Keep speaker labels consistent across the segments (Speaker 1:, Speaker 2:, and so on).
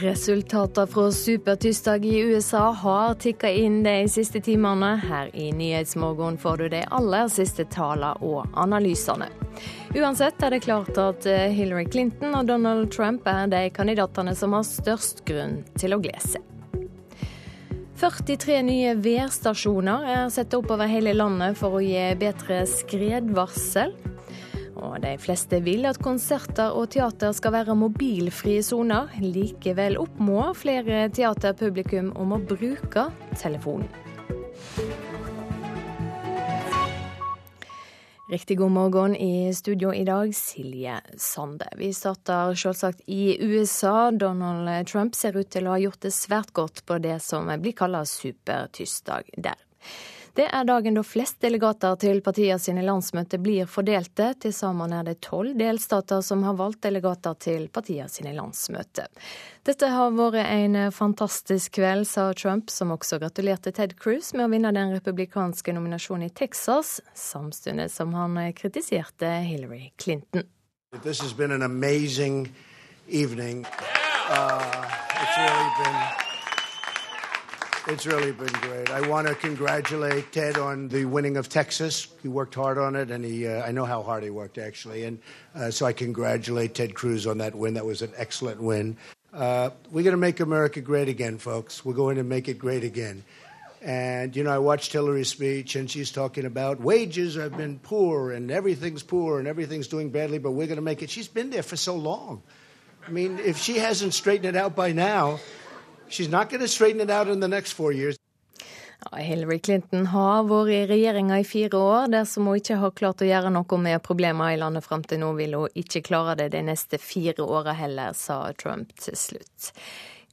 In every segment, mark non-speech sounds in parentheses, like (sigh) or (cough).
Speaker 1: Resultater fra supertirsdag i USA har tikka inn de siste timene. Her i Nyhetsmorgen får du de aller siste tallene og analysene. Uansett er det klart at eh, Hillary Clinton og Donald Trump er de kandidatene som har størst grunn til å glede seg. 43 nye værstasjoner er satt opp over hele landet for å gi bedre skredvarsel. Og de fleste vil at konserter og teater skal være mobilfrie soner. Likevel oppmå flere teaterpublikum om å bruke telefonen. Riktig god morgen i studio i dag, Silje Sande. Vi starter selvsagt i USA. Donald Trump ser ut til å ha gjort det svært godt på det som blir kalt supertirsdag der. Det er dagen da flest delegater til partiene sine landsmøter blir fordelte. Til sammen er det tolv delstater som har valgt delegater til partiene sine landsmøter. Dette har vært en fantastisk kveld, sa Trump, som også gratulerte Ted Cruz med å vinne den republikanske nominasjonen i Texas, samtidig som han kritiserte Hillary Clinton.
Speaker 2: This has been an amazing evening. Uh, it's really it's really been great. I want to congratulate Ted on the winning of Texas. He worked hard on it, and he, uh, I know how hard he worked, actually. And uh, so I congratulate Ted Cruz on that win. That was an excellent win. Uh, we're going to make America great again, folks. We're going to make it great again. And, you know, I watched Hillary's speech, and she's talking about wages have been poor, and everything's poor, and everything's doing badly, but we're going to make it. She's been there for so long. I mean, if she hasn't straightened it out by now, She's not going to straighten it out in the next four years.
Speaker 1: Hillary Clinton har vært i regjeringa i fire år. Dersom hun ikke har klart å gjøre noe med problemene i landet fram til nå, vil hun ikke klare det de neste fire åra heller, sa Trump til slutt.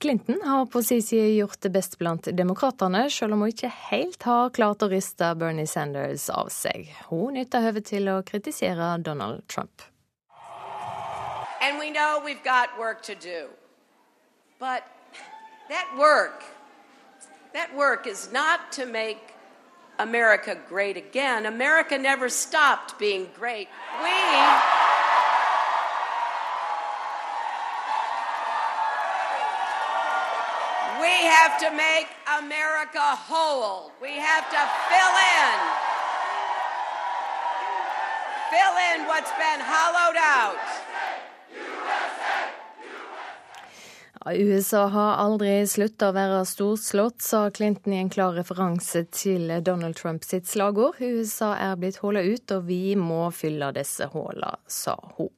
Speaker 1: Clinton har på sin side gjort det best blant demokratene, selv om hun ikke helt har klart å riste Bernie Sanders av seg. Hun nytter høvet til å kritisere Donald Trump.
Speaker 3: And we know we've got work to do. But that work, that work is not to make America great again. America never stopped being great. We We have to make America whole. We have to fill in. Fill in what's been hollowed out.
Speaker 1: USA har aldri slutta å være storslått, sa Clinton i en klar referanse til Donald Trump sitt slagord. USA er blitt hullet ut, og vi må fylle disse hullene, sa hun.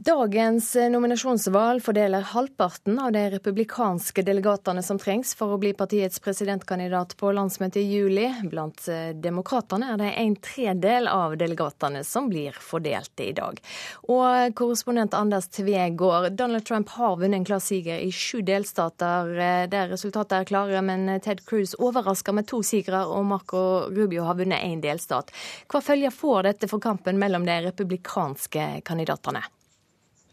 Speaker 1: Dagens nominasjonsvalg fordeler halvparten av de republikanske delegatene som trengs for å bli partiets presidentkandidat på landsmøtet i juli. Blant eh, demokratene er det en tredel av delegatene som blir fordelt i dag. Og korrespondent Anders Tvegård, Donald Trump har vunnet en klar siger i sju delstater eh, der resultatet er klare, men Ted Cruz overrasker med to sigre, og Marco Rubio har vunnet én delstat. Hva følger får dette for kampen mellom de republikanske kandidatene?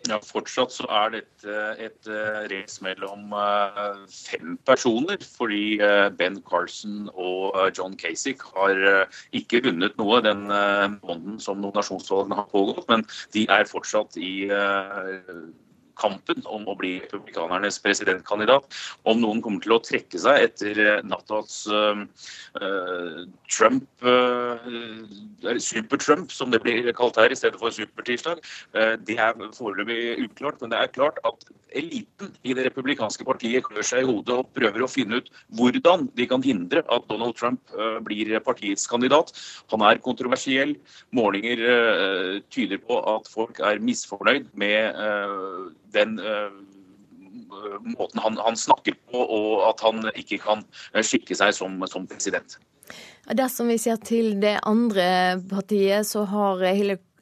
Speaker 4: Ja, Fortsatt så er dette et uh, race mellom uh, fem personer. Fordi uh, Ben Carson og John Kasich har ikke vunnet noe den måneden som nominasjonsvalgene har pågått. Men de er fortsatt i kampen om å bli republikanernes presidentkandidat. Om noen kommer til å trekke seg etter eh, nattas uh, Trump uh, Super-Trump, som det blir kalt her, i stedet for supertirsdag, uh, det er foreløpig uklart. Men det er klart at eliten i det republikanske partiet klør seg i hodet og prøver å finne ut hvordan de kan hindre at Donald Trump blir partiets kandidat. Han er kontroversiell. Målinger tyder på at folk er misfornøyd med den uh, måten han, han, snakker på, og at han ikke kan eh, skikke seg som, som president.
Speaker 1: Dersom vi ser til det andre partiet, så har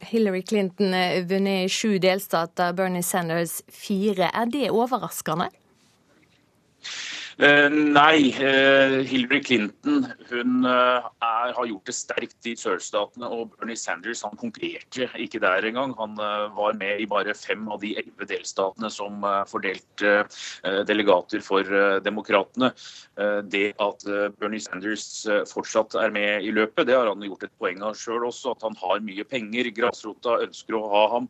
Speaker 1: Hillary Clinton vunnet vunnet sju delstater, Bernie Sanders fire. Er det overraskende?
Speaker 4: Uh, nei, uh, Hillary Clinton hun uh, er, har gjort det sterkt i sørstatene. Og Bernie Sanders han konkurrerte ikke der engang. Han var med i bare fem av de elleve delstatene som fordelte delegater for demokratene. det at Bernie Sanders fortsatt er med i løpet, det har han gjort et poeng av sjøl også. At han har mye penger. Grasrota ønsker å ha ham.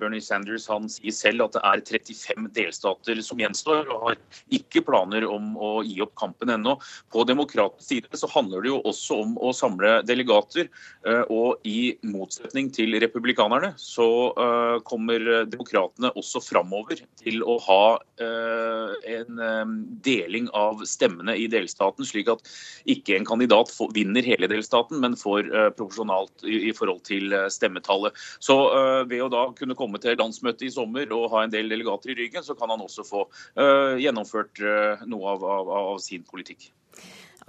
Speaker 4: Bernie Sanders han sier selv at det er 35 delstater som gjenstår, og har ikke planer planer om å gi opp kampen ennå. På demokratisk side så handler det jo også om å samle delegater. Eh, og i motsetning til republikanerne så eh, kommer demokratene også framover til å ha eh, en deling av stemmene i delstaten, slik at ikke en kandidat vinner hele delstaten, men får proporsjonalt i forhold til stemmetallet. Så ved å da kunne komme til landsmøtet i sommer og ha en del delegater i ryggen, så kan han også få gjennomført noe av, av, av sin politikk.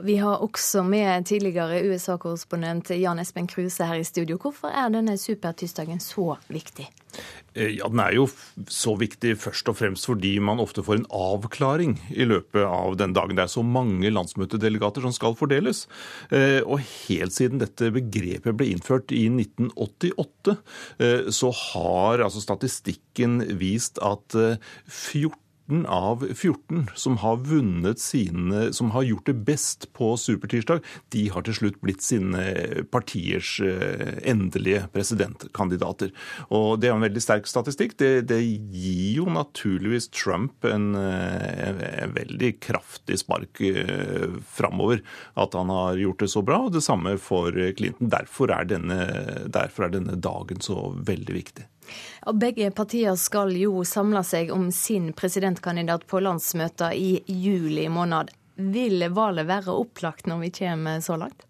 Speaker 1: Vi har også med tidligere USA-korrespondent Jan Espen Kruse her i studio. Hvorfor er denne supertirsdagen så viktig?
Speaker 5: Eh, ja, Den er jo så viktig først og fremst fordi man ofte får en avklaring i løpet av den dagen. Det er så mange landsmøtedelegater som skal fordeles. Eh, og helt siden dette begrepet ble innført i 1988, eh, så har altså statistikken vist at 14 13 av 14 som har vunnet sine, som har gjort det best på supertirsdag, de har til slutt blitt sine partiers eh, endelige presidentkandidater. Og Det er en veldig sterk statistikk. Det, det gir jo naturligvis Trump en, eh, en, veldig kraftig spark eh, framover at han har gjort det så bra. og Det samme for Clinton. Derfor er denne, derfor er denne dagen så veldig viktig.
Speaker 1: Begge partier skal jo samle seg om sin presidentkandidat på landsmøter i juli måned. Vil valget være opplagt når vi kommer så langt?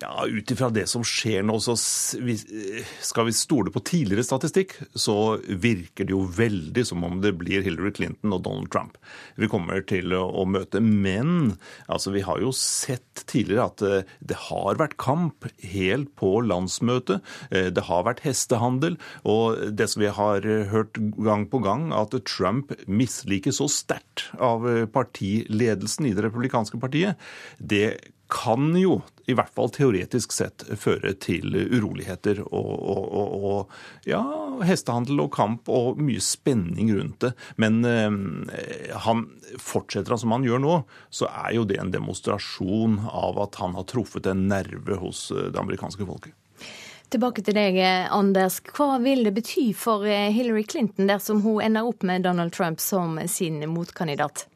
Speaker 5: Ja, Ut ifra det som skjer nå, så skal vi stole på tidligere statistikk, så virker det jo veldig som om det blir Hillary Clinton og Donald Trump vi kommer til å møte. Men altså, vi har jo sett tidligere at eh, det har vært kamp helt på landsmøtet. Eh, det har vært hestehandel. Og det som vi har hørt gang på gang, at Trump misliker så sterkt av partiledelsen i det republikanske partiet, det kan jo i hvert fall teoretisk sett føre til uroligheter og, og, og, og ja, hestehandel og kamp og mye spenning rundt det. Men eh, han fortsetter han som han gjør nå, så er jo det en demonstrasjon av at han har truffet en nerve hos eh, det amerikanske folket.
Speaker 1: Tilbake til deg, Anders. Hva vil det bety for eh, Hillary Clinton dersom hun ender opp med Donald Trump som sin motkandidat?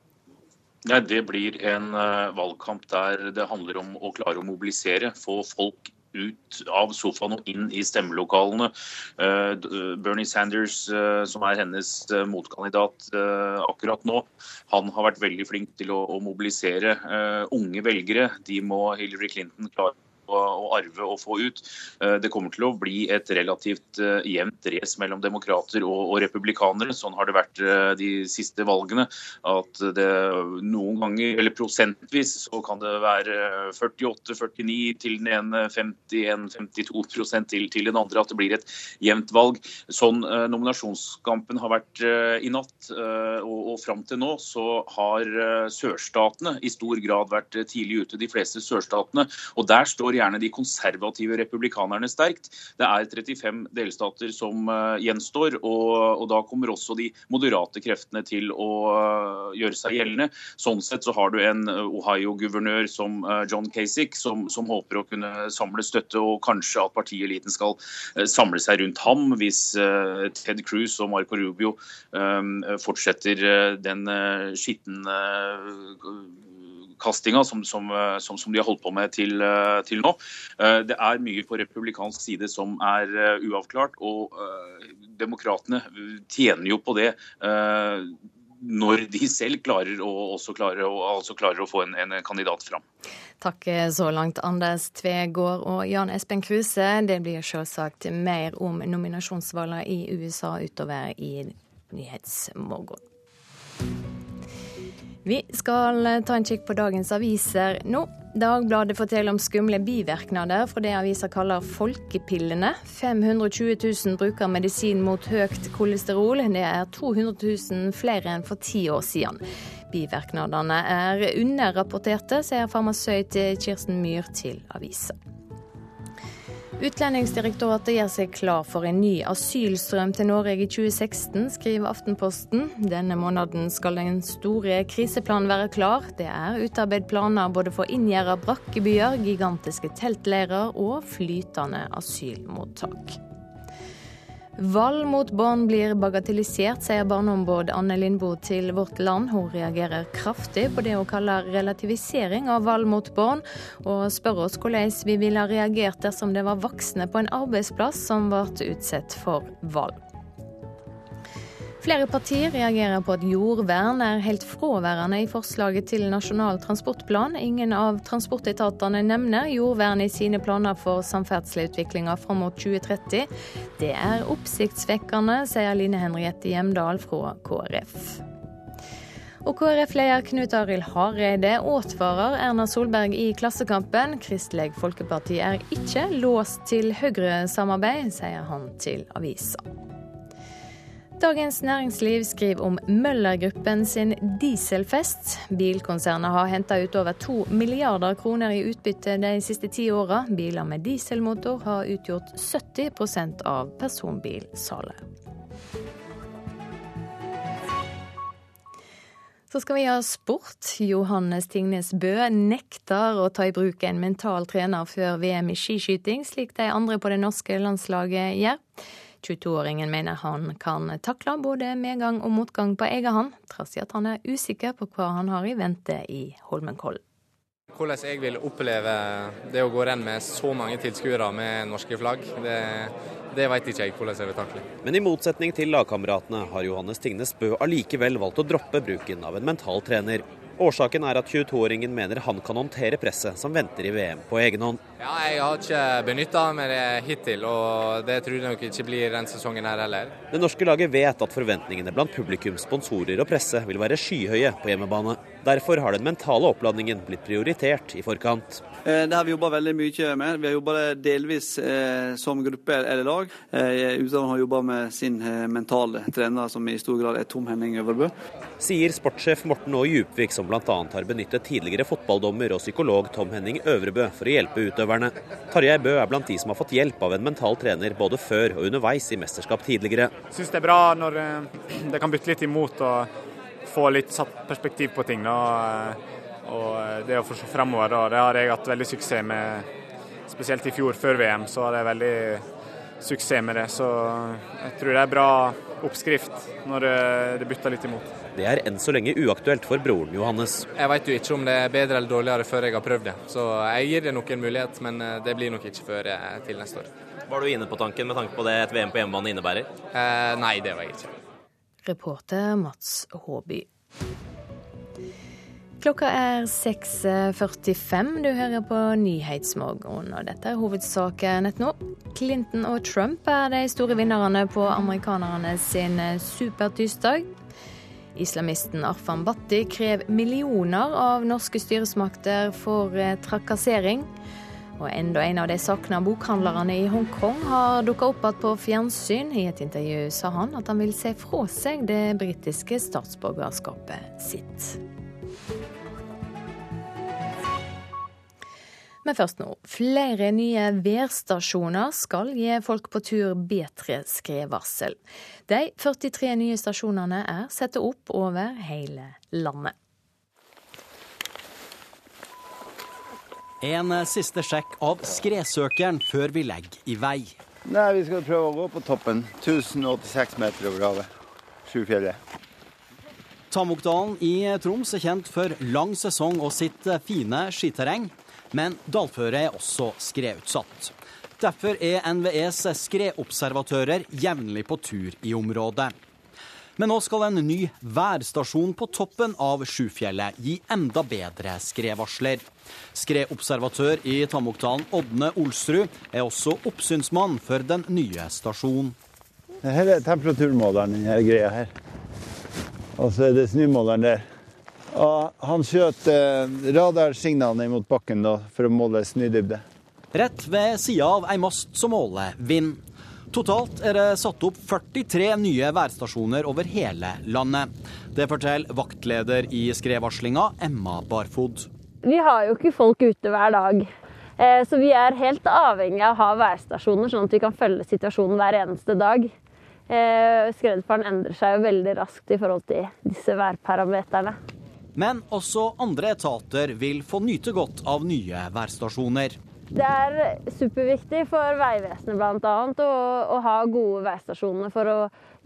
Speaker 4: Nei, Det blir en uh, valgkamp der det handler om å klare å mobilisere. Få folk ut av sofaen og inn i stemmelokalene. Uh, Bernie Sanders, som er hennes motkandidat akkurat nå, han har vært veldig flink til å mobilisere unge velgere. De må Hillary Clinton klare å arve og få ut. Eh, det kommer til å bli et relativt eh, jevnt race mellom demokrater og, republikanere. Sånn har det vært eh, de siste valgene. At det noen ganger, eller prosentvis, så kan det være 48-49 til den ene, 51-52% til, til den andre. At det blir et jevnt valg. Sånn nominasjonskampen har vært i natt og, og fram til nå, så har sørstatene i stor grad vært tidlig ute. De fleste sørstatene. Og der står gjerne de konservative republikanerne sterkt. Det er 35 delstater som uh, gjenstår, og, og, da kommer også de moderate kreftene til å uh, gjøre seg gjeldende. Sånn sett så har du en Ohio-guvernør som John Kasich, som, som, håper å kunne samle støtte, og kanskje at partieliten skal samle seg rundt ham hvis Ted Cruz og Marco Rubio fortsetter den skitne utkastinga som, som, eh, som, som, de har holdt på med til, eh, til, nå. Eh, det er mye på republikansk side som er uavklart, og demokratene tjener jo på det når de selv klarer å, også klarer altså klarer å få en, en, kandidat fram.
Speaker 1: Takk så langt, Anders Tvegård og Jan Espen Kruse. Det blir selvsagt mer om nominasjonsvalgene i USA utover i Nyhetsmorgen. Vi skal ta en kikk på dagens aviser nå. Dagbladet forteller om skumle bivirkninger fra det aviser kaller folkepillene. 520 000 bruker medisin mot høyt kolesterol. Det er 200 000 flere enn for ti år siden. Bivirknadene er underrapporterte, sier farmasøyt Kirsten Myhr til avisa. Utlendingsdirektoratet gjør seg klar for en ny asylstrøm til Norge i 2016, skriver Aftenposten. Denne måneden skal den store kriseplanen være klar. Det er utarbeidet planer både for inngjerda brakkebyer, gigantiske teltleirer og flytende asylmottak. Vold mot barn blir bagatellisert, sier barneombud Anne Lindboe til Vårt Land. Hun reagerer kraftig på det hun kaller relativisering av vold mot barn, og spør oss hvordan vi ville ha reagert dersom det var voksne på en arbeidsplass som ble utsatt for vold. Flere partier reagerer på at jordvern er helt fraværende i forslaget til Nasjonal transportplan. Ingen av transportetatene nevner jordvern i sine planer for samferdselsutviklinga fram mot 2030. Det er oppsiktsvekkende, sier Line Henriette Hjemdal fra KrF. Og KrF-leder Knut Arild Hareide advarer Erna Solberg i Klassekampen. Kristelig Folkeparti er ikke låst til Høyre-samarbeid, sier han til avisa. Dagens Næringsliv skriver om Møller-gruppen sin dieselfest. Bilkonsernet har henta ut over to milliarder kroner i utbytte de siste ti åra. Biler med dieselmotor har utgjort 70% av personbilsalget. Så skal vi ha sport. Johannes Tingnes Bø nekter å ta i bruk en mental trener før VM i skiskyting, slik de andre på det norske landslaget gjør. 22-åringen mener han kan takle både medgang og motgang på egen hånd, trass i at han er usikker på hva han har i vente i Holmenkollen.
Speaker 6: Hvordan jeg vil oppleve det å gå renn med så mange tilskuere med norske flagg, det, det vet ikke jeg hvordan jeg vil takle.
Speaker 7: Men i motsetning til lagkameratene har Johannes Tingnes Bø allikevel valgt å droppe bruken av en mental trener. Årsaken er at 22-åringen mener han kan håndtere presset som venter i VM på egen hånd.
Speaker 6: Ja, jeg har ikke benytta meg det hittil, og det tror jeg nok ikke blir den sesongen her heller.
Speaker 7: Det norske laget vet at forventningene blant publikum, sponsorer og presse vil være skyhøye på hjemmebane. Derfor har den mentale oppladningen blitt prioritert i forkant.
Speaker 8: Eh, det har vi jobba veldig mye med. Vi har jobba delvis eh, som gruppe eller lag. Utlandet Utøveren har jobba med sin eh, mentale trener, som i stor grad er Tom Henning Øverbø.
Speaker 7: Sier sportssjef Morten Aa Djupvik, som bl.a. har benyttet tidligere fotballdommer og psykolog Tom Henning Øvrebø for å hjelpe utøverne. Tarjei Bø er blant de som har fått hjelp av en mental trener både før og underveis i mesterskap tidligere.
Speaker 9: Jeg Syns det er bra når eh, det kan bytte litt imot og få litt satt perspektiv på ting. Da. Og det å få se fremover, da, det har jeg hatt veldig suksess med. Spesielt i fjor, før VM, så hadde jeg veldig suksess med det. Så jeg tror det er bra oppskrift når det bytter litt imot.
Speaker 7: Det er enn så lenge uaktuelt for broren Johannes.
Speaker 6: Jeg vet jo ikke om det er bedre eller dårligere før jeg har prøvd det. Så jeg gir det nok en mulighet, men eh, det blir nok ikke før eh, til neste år.
Speaker 7: Var du inne på tanken med tanke på det et VM på hjemmebane innebærer?
Speaker 6: Eh, nei, det var jeg ikke.
Speaker 1: Reporter Mats Håby. Klokka er 6.45. Du hører på Nyhetsmorgen, og dette er hovedsaken nett nå. Clinton og Trump er de store vinnerne på amerikanerne sin supertirsdag. Islamisten Arfan Bhatti krever millioner av norske styresmakter for trakassering. Og enda en av de savna bokhandlerne i Hongkong har dukka opp igjen på fjernsyn. I et intervju sa han at han vil se fra seg det britiske statsborgerskapet sitt. Men først nå. Flere nye værstasjoner skal gi folk på tur bedre skredvarsel. De 43 nye stasjonene er satt opp over hele landet.
Speaker 10: En siste sjekk av skredsøkeren før vi legger i vei.
Speaker 11: Nei, Vi skal prøve å gå på toppen. 1086 meter over havet. Sjufjellet.
Speaker 10: Tamokdalen i Troms er kjent for lang sesong og sitt fine skiterreng. Men dalføret er også skredutsatt. Derfor er NVEs skredobservatører jevnlig på tur i området. Men nå skal en ny værstasjon på toppen av Sjufjellet gi enda bedre skredvarsler. Skredobservatør i Tamokdalen, Ådne Olsrud, er også oppsynsmann for den nye stasjonen.
Speaker 11: Her er temperaturmåleren denne greia her. Og så er det snømåleren der. Og han skjøt eh, radarsignalene mot bakken da, for å måle snødybde.
Speaker 10: Rett ved sida av ei mast som måler vind. Totalt er det satt opp 43 nye værstasjoner over hele landet. Det forteller vaktleder i skredvarslinga, Emma Barfod.
Speaker 12: Vi har jo ikke folk ute hver dag. Eh, så vi er helt avhengig av å ha værstasjoner, sånn at vi kan følge situasjonen hver eneste dag. Eh, skredfaren endrer seg jo veldig raskt i forhold til disse værparameterne.
Speaker 10: Men også andre etater vil få nyte godt av nye værstasjoner.
Speaker 12: Det er superviktig for Vegvesenet bl.a. Å, å ha gode værstasjoner for å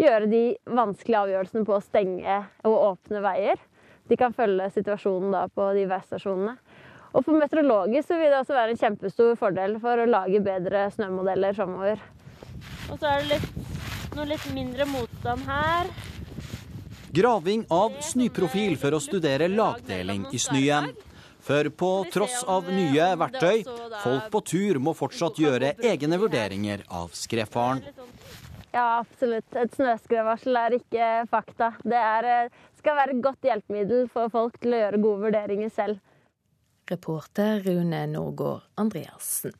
Speaker 12: gjøre de vanskelige avgjørelsene på å stenge og åpne veier. De kan følge situasjonen da på de værstasjonene. Og for meteorologer så vil det også være en kjempestor fordel for å lage bedre snømodeller framover.
Speaker 13: Og så er det litt, noe litt mindre motstand her.
Speaker 10: Graving av snøprofil for å studere lagdeling i snøen. For på tross av nye verktøy, folk på tur må fortsatt gjøre egne vurderinger av skredfaren.
Speaker 12: Ja, absolutt. Et snøskredvarsel er ikke fakta. Det er, eh, skal være et godt hjelpemiddel for folk til å gjøre gode vurderinger selv.
Speaker 1: Reporter Rune Norgård Andreassen.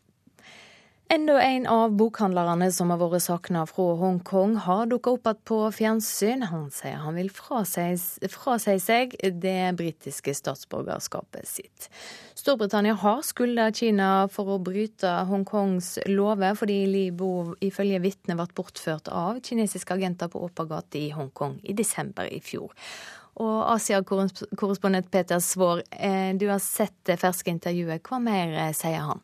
Speaker 1: Enda en av bokhandlerne som har vært savna fra Hongkong, har dukka opp igjen på fjernsyn. Han sier han vil frasi seg det britiske statsborgerskapet sitt. Storbritannia har skylda Kina for å bryte Hongkongs lover, fordi Li Bo ifølge vitner ble bortført av kinesiske agenter på åpen gate i Hongkong i desember i fjor. Og Asia-korrespondent Peter Svaar, eh, du har sett det ferske intervjuet. Hva mer eh, sier han?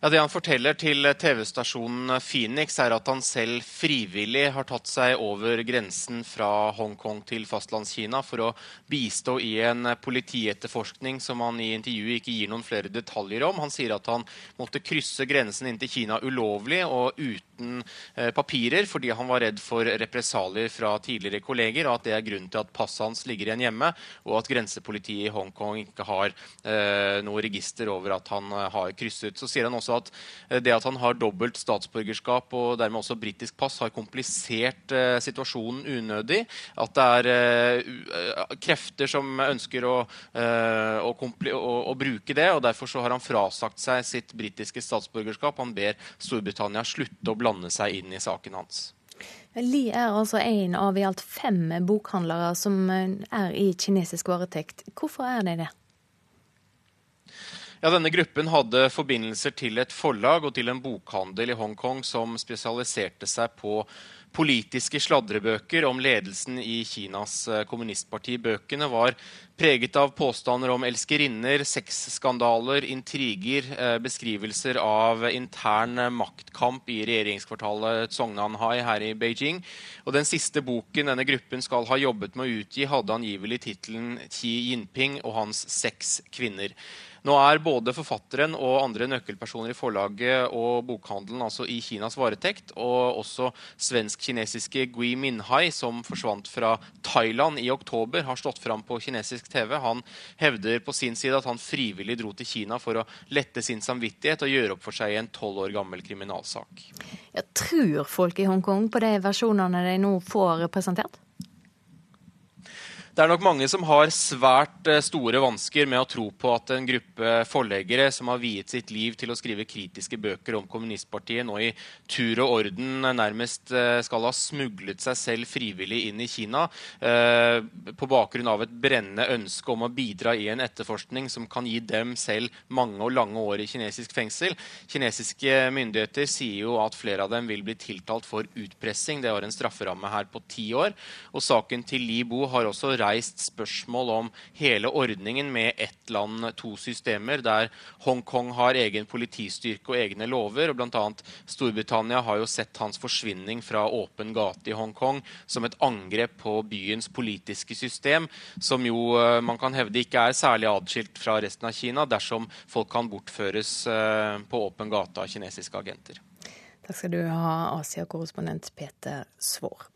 Speaker 14: Ja, Det han forteller til TV-stasjonen Phoenix, er at han selv frivillig har tatt seg over grensen fra Hongkong til fastlandskina for å bistå i en politietterforskning som han i intervjuet ikke gir noen flere detaljer om. Han sier at han måtte krysse grensen inn til Kina ulovlig og uten eh, papirer fordi han var redd for represalier fra tidligere kolleger, og at det er grunnen til at passet hans ligger igjen hjemme, og at grensepolitiet i Hongkong ikke har eh, noe register over at han eh, har krysset. Så sier han også at eh, det at han har dobbelt statsborgerskap og dermed også britisk pass, har komplisert situasjonen unødig. At det er krefter som ønsker å, å, å, å, bruke det. og Derfor så har han frasagt seg sitt britiske statsborgerskap. Han ber Storbritannia slutte å blande seg inn i saken hans.
Speaker 1: Li er altså en av i alt fem bokhandlere som er i kinesisk varetekt. Hvorfor er de det?
Speaker 14: Ja, Denne gruppen hadde forbindelser til et forlag og til en bokhandel i Hongkong som spesialiserte seg på politiske sladrebøker om ledelsen i Kinas eh, kommunistparti. Bøkene var preget av påstander om elskerinner, sexskandaler, intriger, eh, beskrivelser av intern maktkamp i regjeringskvartalet Tsongnanhai her i Beijing. Og Den siste boken denne gruppen skal ha jobbet med å utgi, hadde angivelig tittelen Xi Jinping og hans seks kvinner. Nå er både forfatteren og andre nøkkelpersoner i forlaget og bokhandelen altså i Kinas varetekt, og også svensk-kinesiske Gui Minhai, som forsvant fra Thailand i oktober, har stått fram på kinesisk TV. Han hevder på sin side at han frivillig dro til Kina for å lette sin samvittighet og gjøre opp for seg i en tolv år gammel kriminalsak.
Speaker 1: Jeg tror folk i Hongkong på de versjonene de nå får presentert?
Speaker 14: Det er nok mange som har svært eh, store vansker med å tro på at en gruppe forleggere som har viet sitt liv til å skrive kritiske bøker om kommunistpartiet, nå i tur og orden nærmest eh, skal ha smuglet seg selv frivillig inn i Kina eh, på bakgrunn av et brennende ønske om å bidra i en etterforskning som kan gi dem selv mange og lange år i kinesisk fengsel. Kinesiske myndigheter sier jo at flere av dem vil bli tiltalt for utpressing. Det har en strafferamme her på ti år. Og saken til Li Bo har også reist spørsmål om hele ordningen med ett land, to systemer, der Hongkong har egen politistyrke og egne lover. og Bl.a. Storbritannia har jo sett hans forsvinning fra åpen gate i Hongkong som et angrep på byens politiske system, som jo eh, man kan hevde ikke er særlig adskilt fra resten av Kina, dersom folk kan bortføres eh, på åpen gate av kinesiske agenter.
Speaker 1: Takk skal du ha, Asia-korrespondent Peter Svaar.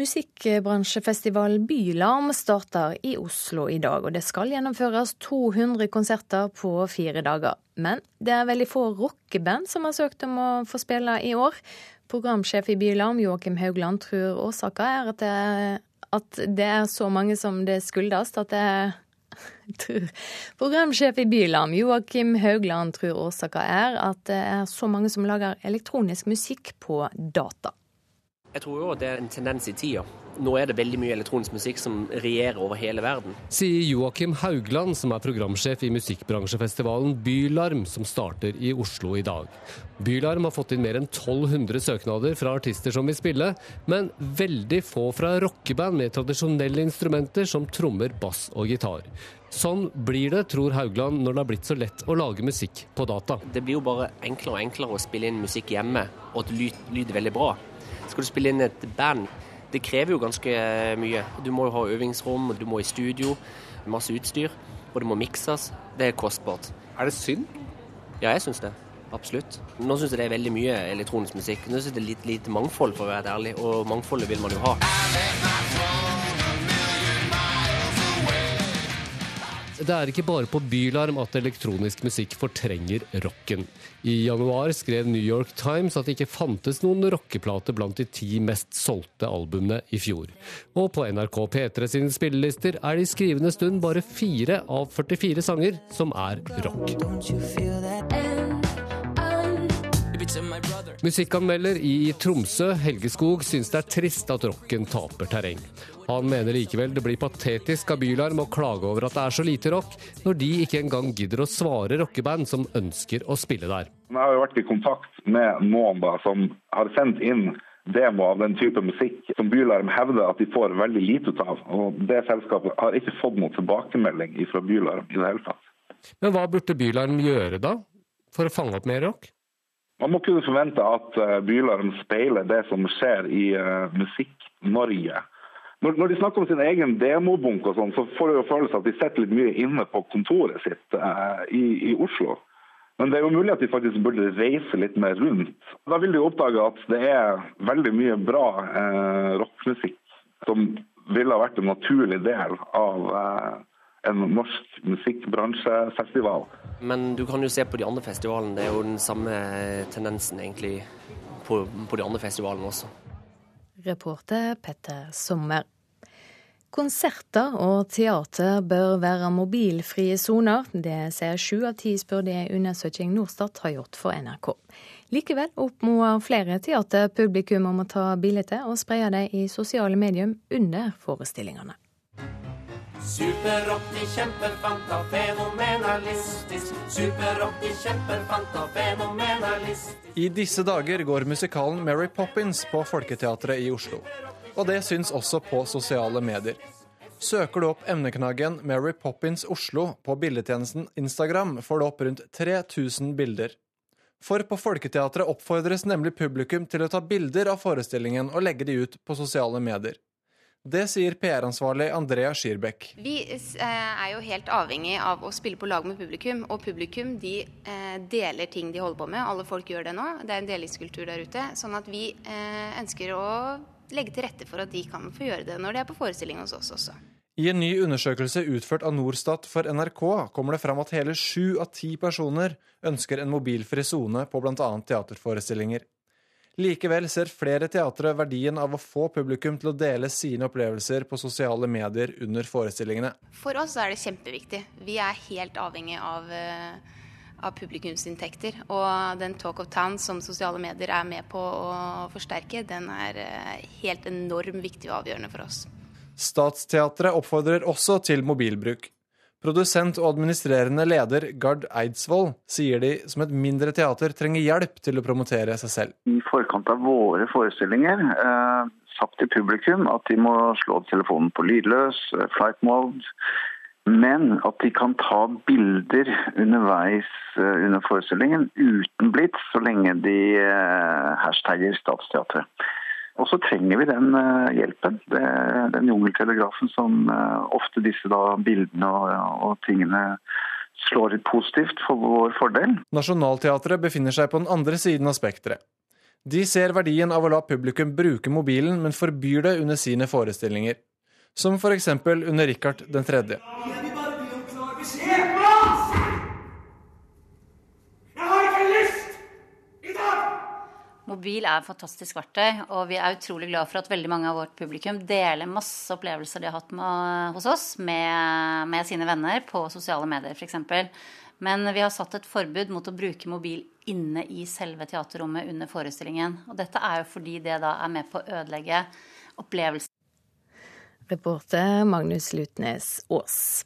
Speaker 1: Musikkbransjefestival Bylarm starter i Oslo i dag, og det skal gjennomføres 200 konserter på fire dager. Men det er veldig få rockeband som har søkt om å få spille i år. Programsjef i Bylarm, Joakim Haugland, tror årsaka er at det, at det er så mange som det skyldes, at det er (laughs) Programsjef i Bylarm, Joakim Haugland, tror årsaka er at det er så mange som lager elektronisk musikk på data.
Speaker 15: Jeg tror jo det er en tendens i tida. Nå er det veldig mye elektronisk musikk som regjerer over hele verden.
Speaker 16: Sier Joakim Haugland, som er programsjef i musikkbransjefestivalen Bylarm, som starter i Oslo i dag. Bylarm har fått inn mer enn 1200 søknader fra artister som vil spille, men veldig få fra rockeband med tradisjonelle instrumenter som trommer, bass og gitar. Sånn blir det, tror Haugland, når det har blitt så lett å lage musikk på data.
Speaker 15: Det blir jo bare enklere og enklere å spille inn musikk hjemme, og at det lyder veldig bra. Skal du spille inn et band, det krever jo ganske mye. Du må jo ha øvingsrom, du må i studio, masse utstyr, og det må mikses. Det er kostbart.
Speaker 17: Er det synd?
Speaker 15: Ja, jeg syns det. Absolutt. Nå syns jeg det er veldig mye elektronisk musikk. Nå syns jeg det er litt lite mangfold, for å være ærlig, og mangfoldet vil man jo ha.
Speaker 16: Det er ikke bare på Bylarm at elektronisk musikk fortrenger rocken. I januar skrev New York Times at det ikke fantes noen rockeplate blant de ti mest solgte albumene i fjor. Og på NRK P3 sine spillelister er det i skrivende stund bare fire av 44 sanger som er rock. Musikkanmelder i Tromsø, Helge Skog, syns det er trist at rocken taper terreng. Han mener likevel det blir patetisk av Bylarm å klage over at det er så lite rock, når de ikke engang gidder å svare rockeband som ønsker å spille der.
Speaker 18: Jeg har jo vært i kontakt med noen da, som har sendt inn demo av den type musikk som Bylarm hevder at de får veldig lite ut av. Og det selskapet har ikke fått noen tilbakemelding fra Bylarm i det hele tatt.
Speaker 16: Men hva burde Bylarm gjøre da, for å fange opp mer rock?
Speaker 18: Man må kunne forvente at Bylarm speiler det som skjer i uh, Musikk-Norge. Når, når, de snakker om sin egen demobunk, og sånn, så får du jo følelse at de sitter litt mye inne på kontoret sitt eh, i, i, Oslo. Men det er jo mulig at de faktisk burde reise litt mer rundt. Da vil de oppdage at det er veldig mye bra eh, rockmusikk som ville ha vært en naturlig del av en norsk musikkbransjefestival.
Speaker 15: Men du kan jo se på de andre festivalene. Det er jo den samme tendensen egentlig på, på de andre festivalene også.
Speaker 1: Reporter Petter Sommer. Konserter og teater bør være mobilfrie soner. Det sier sju av ti, spør det undersøking Norstat har gjort for NRK. Likevel oppmoder flere teaterpublikum om å ta bilder og spre det i sosiale medier under forestillingene.
Speaker 19: Superrock, de kjemper fenomenalistisk. Superrock, de kjemper fenomenalistisk.
Speaker 20: I disse dager går musikalen Mary Poppins på Folketeatret i Oslo. Og det syns også på sosiale medier. Søker du opp emneknaggen Mary Poppins Oslo på bildetjenesten Instagram, får du opp rundt 3000 bilder. For på Folketeatret oppfordres nemlig publikum til å ta bilder av forestillingen og legge de ut på sosiale medier. Det sier PR-ansvarlig Andrea Skirbekk.
Speaker 21: Vi er jo helt avhengig av å spille på lag med publikum. Og publikum de deler ting de holder på med. Alle folk gjør det nå. Det er en delingskultur der ute. Sånn at vi ønsker å legge til rette for at de kan få gjøre det når de er på forestilling hos oss også.
Speaker 20: I en ny undersøkelse utført av Norstat for NRK kommer det fram at hele sju av ti personer ønsker en mobilfri sone på bl.a. teaterforestillinger. Likevel ser flere teatre verdien av å få publikum til å dele sine opplevelser på sosiale medier under forestillingene.
Speaker 21: For oss er det kjempeviktig. Vi er helt avhengig av, av publikumsinntekter. Og den Talk of Town som sosiale medier er med på å forsterke, den er helt enormt viktig og avgjørende for oss.
Speaker 20: Statsteatret oppfordrer også til mobilbruk. Produsent og administrerende leder Gard Eidsvoll sier de som et mindre teater trenger hjelp til å promotere seg selv.
Speaker 22: I forkant av våre forestillinger eh, sagt til publikum at de må slå telefonen på lydløs, flight mode, men at de kan ta bilder underveis eh, under forestillingen uten blits, så lenge de eh, hashtagger Statsteatret. Og så trenger vi den uh, hjelpen. Det, den jungeltelegrafen som uh, ofte disse bildene og, og, tingene slår litt positivt for vår fordel.
Speaker 20: Nationaltheatret befinner seg på den andre siden av spekteret. De ser verdien av å la publikum bruke mobilen, men forbyr det under sine forestillinger. Som f.eks. under Richard 3.
Speaker 23: mobil er et fantastisk verktøy, og vi er utrolig glad for at veldig mange av vårt publikum deler masse opplevelser de har hatt med, hos oss med, med sine venner på sosiale medier f.eks. Men vi har satt et forbud mot å bruke mobil inne i selve teaterrommet under forestillingen. Og dette er jo fordi det da er med på å ødelegge opplevelsen.
Speaker 1: Reporter Magnus Lutnes Aas.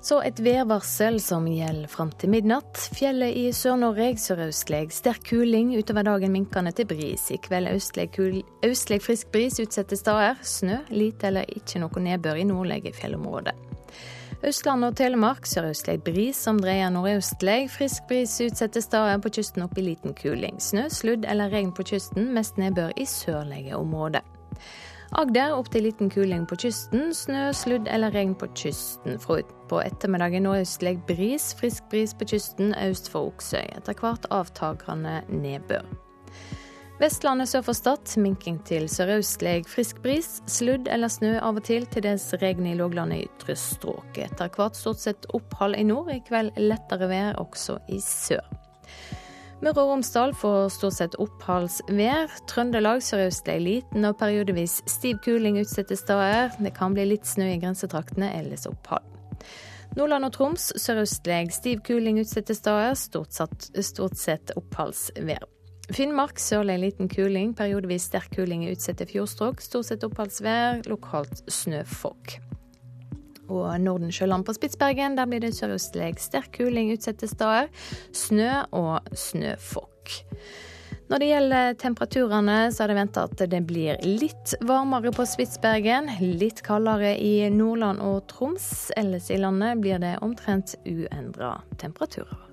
Speaker 1: Så et værvarsel som gjelder fram til midnatt. Fjellet i Sør-Norge sørøstlig sterk kuling, utover dagen minkende til bris. I kveld østlig, frisk bris utsatte steder. Snø, lite eller ikke noe nedbør i nordlige fjellområder. Østlandet og Telemark sørøstlig bris som dreier nordøstlig. Frisk bris utsatte steder, på kysten opp i liten kuling. Snø, sludd eller regn på kysten, mest nedbør i sørlige områder. Agder opp til liten kuling på kysten. Snø, sludd eller regn på kysten. Fra utpå ettermiddagen nordøstlig bris. Frisk bris på kysten øst for Oksøy. Etter hvert avtagende nedbør. Vestlandet sør for Stad minking til sørøstlig frisk bris. Sludd eller snø av og til, til dels regn i låglandet i ytre strøk. Etter hvert stort sett opphold i nord. I kveld lettere vær også i sør. Møre og Romsdal får stort sett oppholdsvær. Trøndelag sørøstlig liten og periodevis stiv kuling utsatte steder. Det kan bli litt snø i grensetraktene, ellers opphold. Nordland og Troms sørøstlig stiv kuling utsatte steder, stort sett, stort sett oppholdsvær. Finnmark sørlig liten kuling, periodevis sterk kuling i utsatte fjordstrøk. Stort sett oppholdsvær, lokalt snøfokk og Nordensjøland på Spitsbergen. Der blir det sørøstlig sterk kuling utsatte steder. Snø og snøfokk. Når det gjelder temperaturene, så er det venta at det blir litt varmere på Spitsbergen. Litt kaldere i Nordland og Troms. Ellers i landet blir det omtrent uendra temperaturer.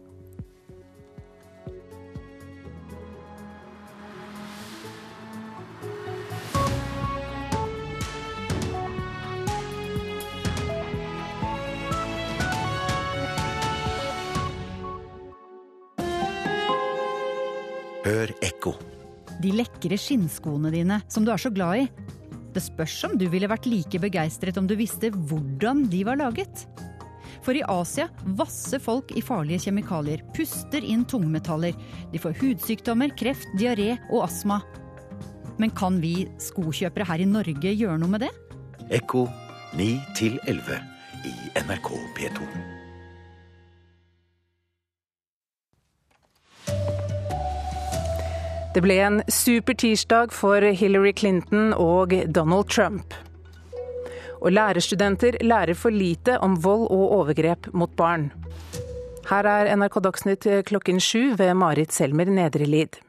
Speaker 17: Hør ekko.
Speaker 24: De lekre skinnskoene dine som du er så glad i. Det spørs om du ville vært like begeistret om du visste hvordan de var laget. For i Asia vasser folk i farlige kjemikalier, puster inn tungmetaller. De får hudsykdommer, kreft, diaré og astma. Men kan vi skokjøpere her i Norge gjøre noe med det?
Speaker 17: Ekko 9 11 i NRK P2.
Speaker 25: Det ble en super tirsdag for Hillary Clinton og Donald Trump. Og lærerstudenter lærer for lite om vold og overgrep mot barn. Her er NRK Dagsnytt klokken sju ved Marit Selmer Nedrelid.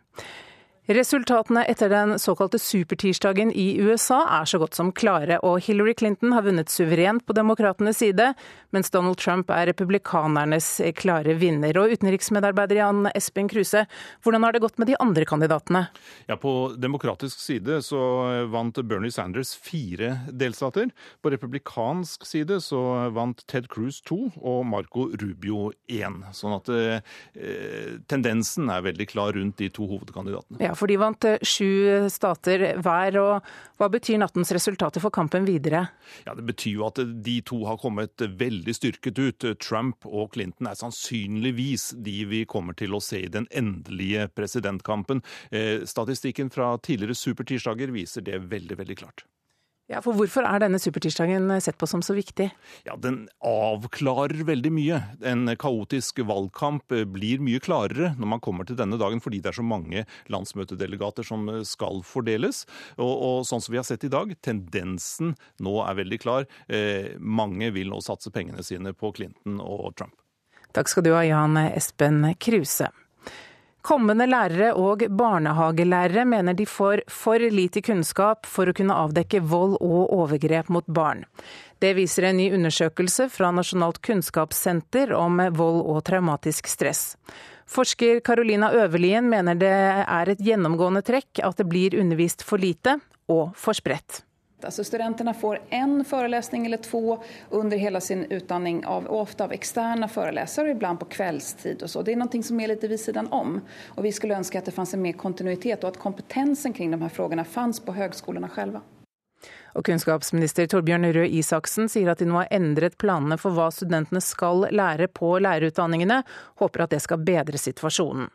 Speaker 25: Resultatene etter den såkalte supertirsdagen i USA er så godt som klare, og Hillary Clinton har vunnet suverent på demokratenes side, mens Donald Trump er republikanernes klare vinner. Og utenriksmedarbeider Jan Espen Kruse, hvordan har det gått med de andre kandidatene?
Speaker 5: Ja, På demokratisk side så vant Bernie Sanders fire delstater. På republikansk side så vant Ted Cruz to og Marco Rubio én. Sånn at eh, tendensen er veldig klar rundt de to hovedkandidatene.
Speaker 25: Ja, for de vant eh, sju stater hver. og Hva betyr nattens resultater for kampen videre?
Speaker 5: Ja, Det betyr jo at de to har kommet veldig styrket ut. Trump og Clinton er sannsynligvis de vi kommer til å se i den endelige presidentkampen. Eh, statistikken fra tidligere supertirsdager viser det veldig, veldig klart.
Speaker 25: Ja, for Hvorfor er denne supertirsdagen sett på som så viktig?
Speaker 5: Ja, Den avklarer veldig mye. En kaotisk valgkamp blir mye klarere når man kommer til denne dagen, fordi det er så mange landsmøtedelegater som skal fordeles. Og, og sånn som vi har sett i dag, tendensen nå er veldig klar. Eh, mange vil nå satse pengene sine på Clinton og Trump.
Speaker 25: Takk skal du ha, Jan Espen Kruse. Kommende lærere og barnehagelærere mener de får for lite kunnskap for å kunne avdekke vold og overgrep mot barn. Det viser en ny undersøkelse fra Nasjonalt kunnskapssenter om vold og traumatisk stress. Forsker Carolina Øverlien mener det er et gjennomgående trekk at det blir undervist for lite og for spredt.
Speaker 26: Alltså studenterna får en föreläsning eller två under hela sin utdanning, av, ofta av externa föreläsare, ibland på kvällstid. och så. Det är någonting som är lite vid sidan om. Och vi skulle önska att det fanns en mer kontinuitet och att kompetensen kring de här frågorna fanns på högskolorna själva.
Speaker 25: Og Kunnskapsminister Torbjørn Røe Isaksen sier at de nå har endret planene for hva studentene skal lære på lærerutdanningene, håper at det skal bedre situasjonen.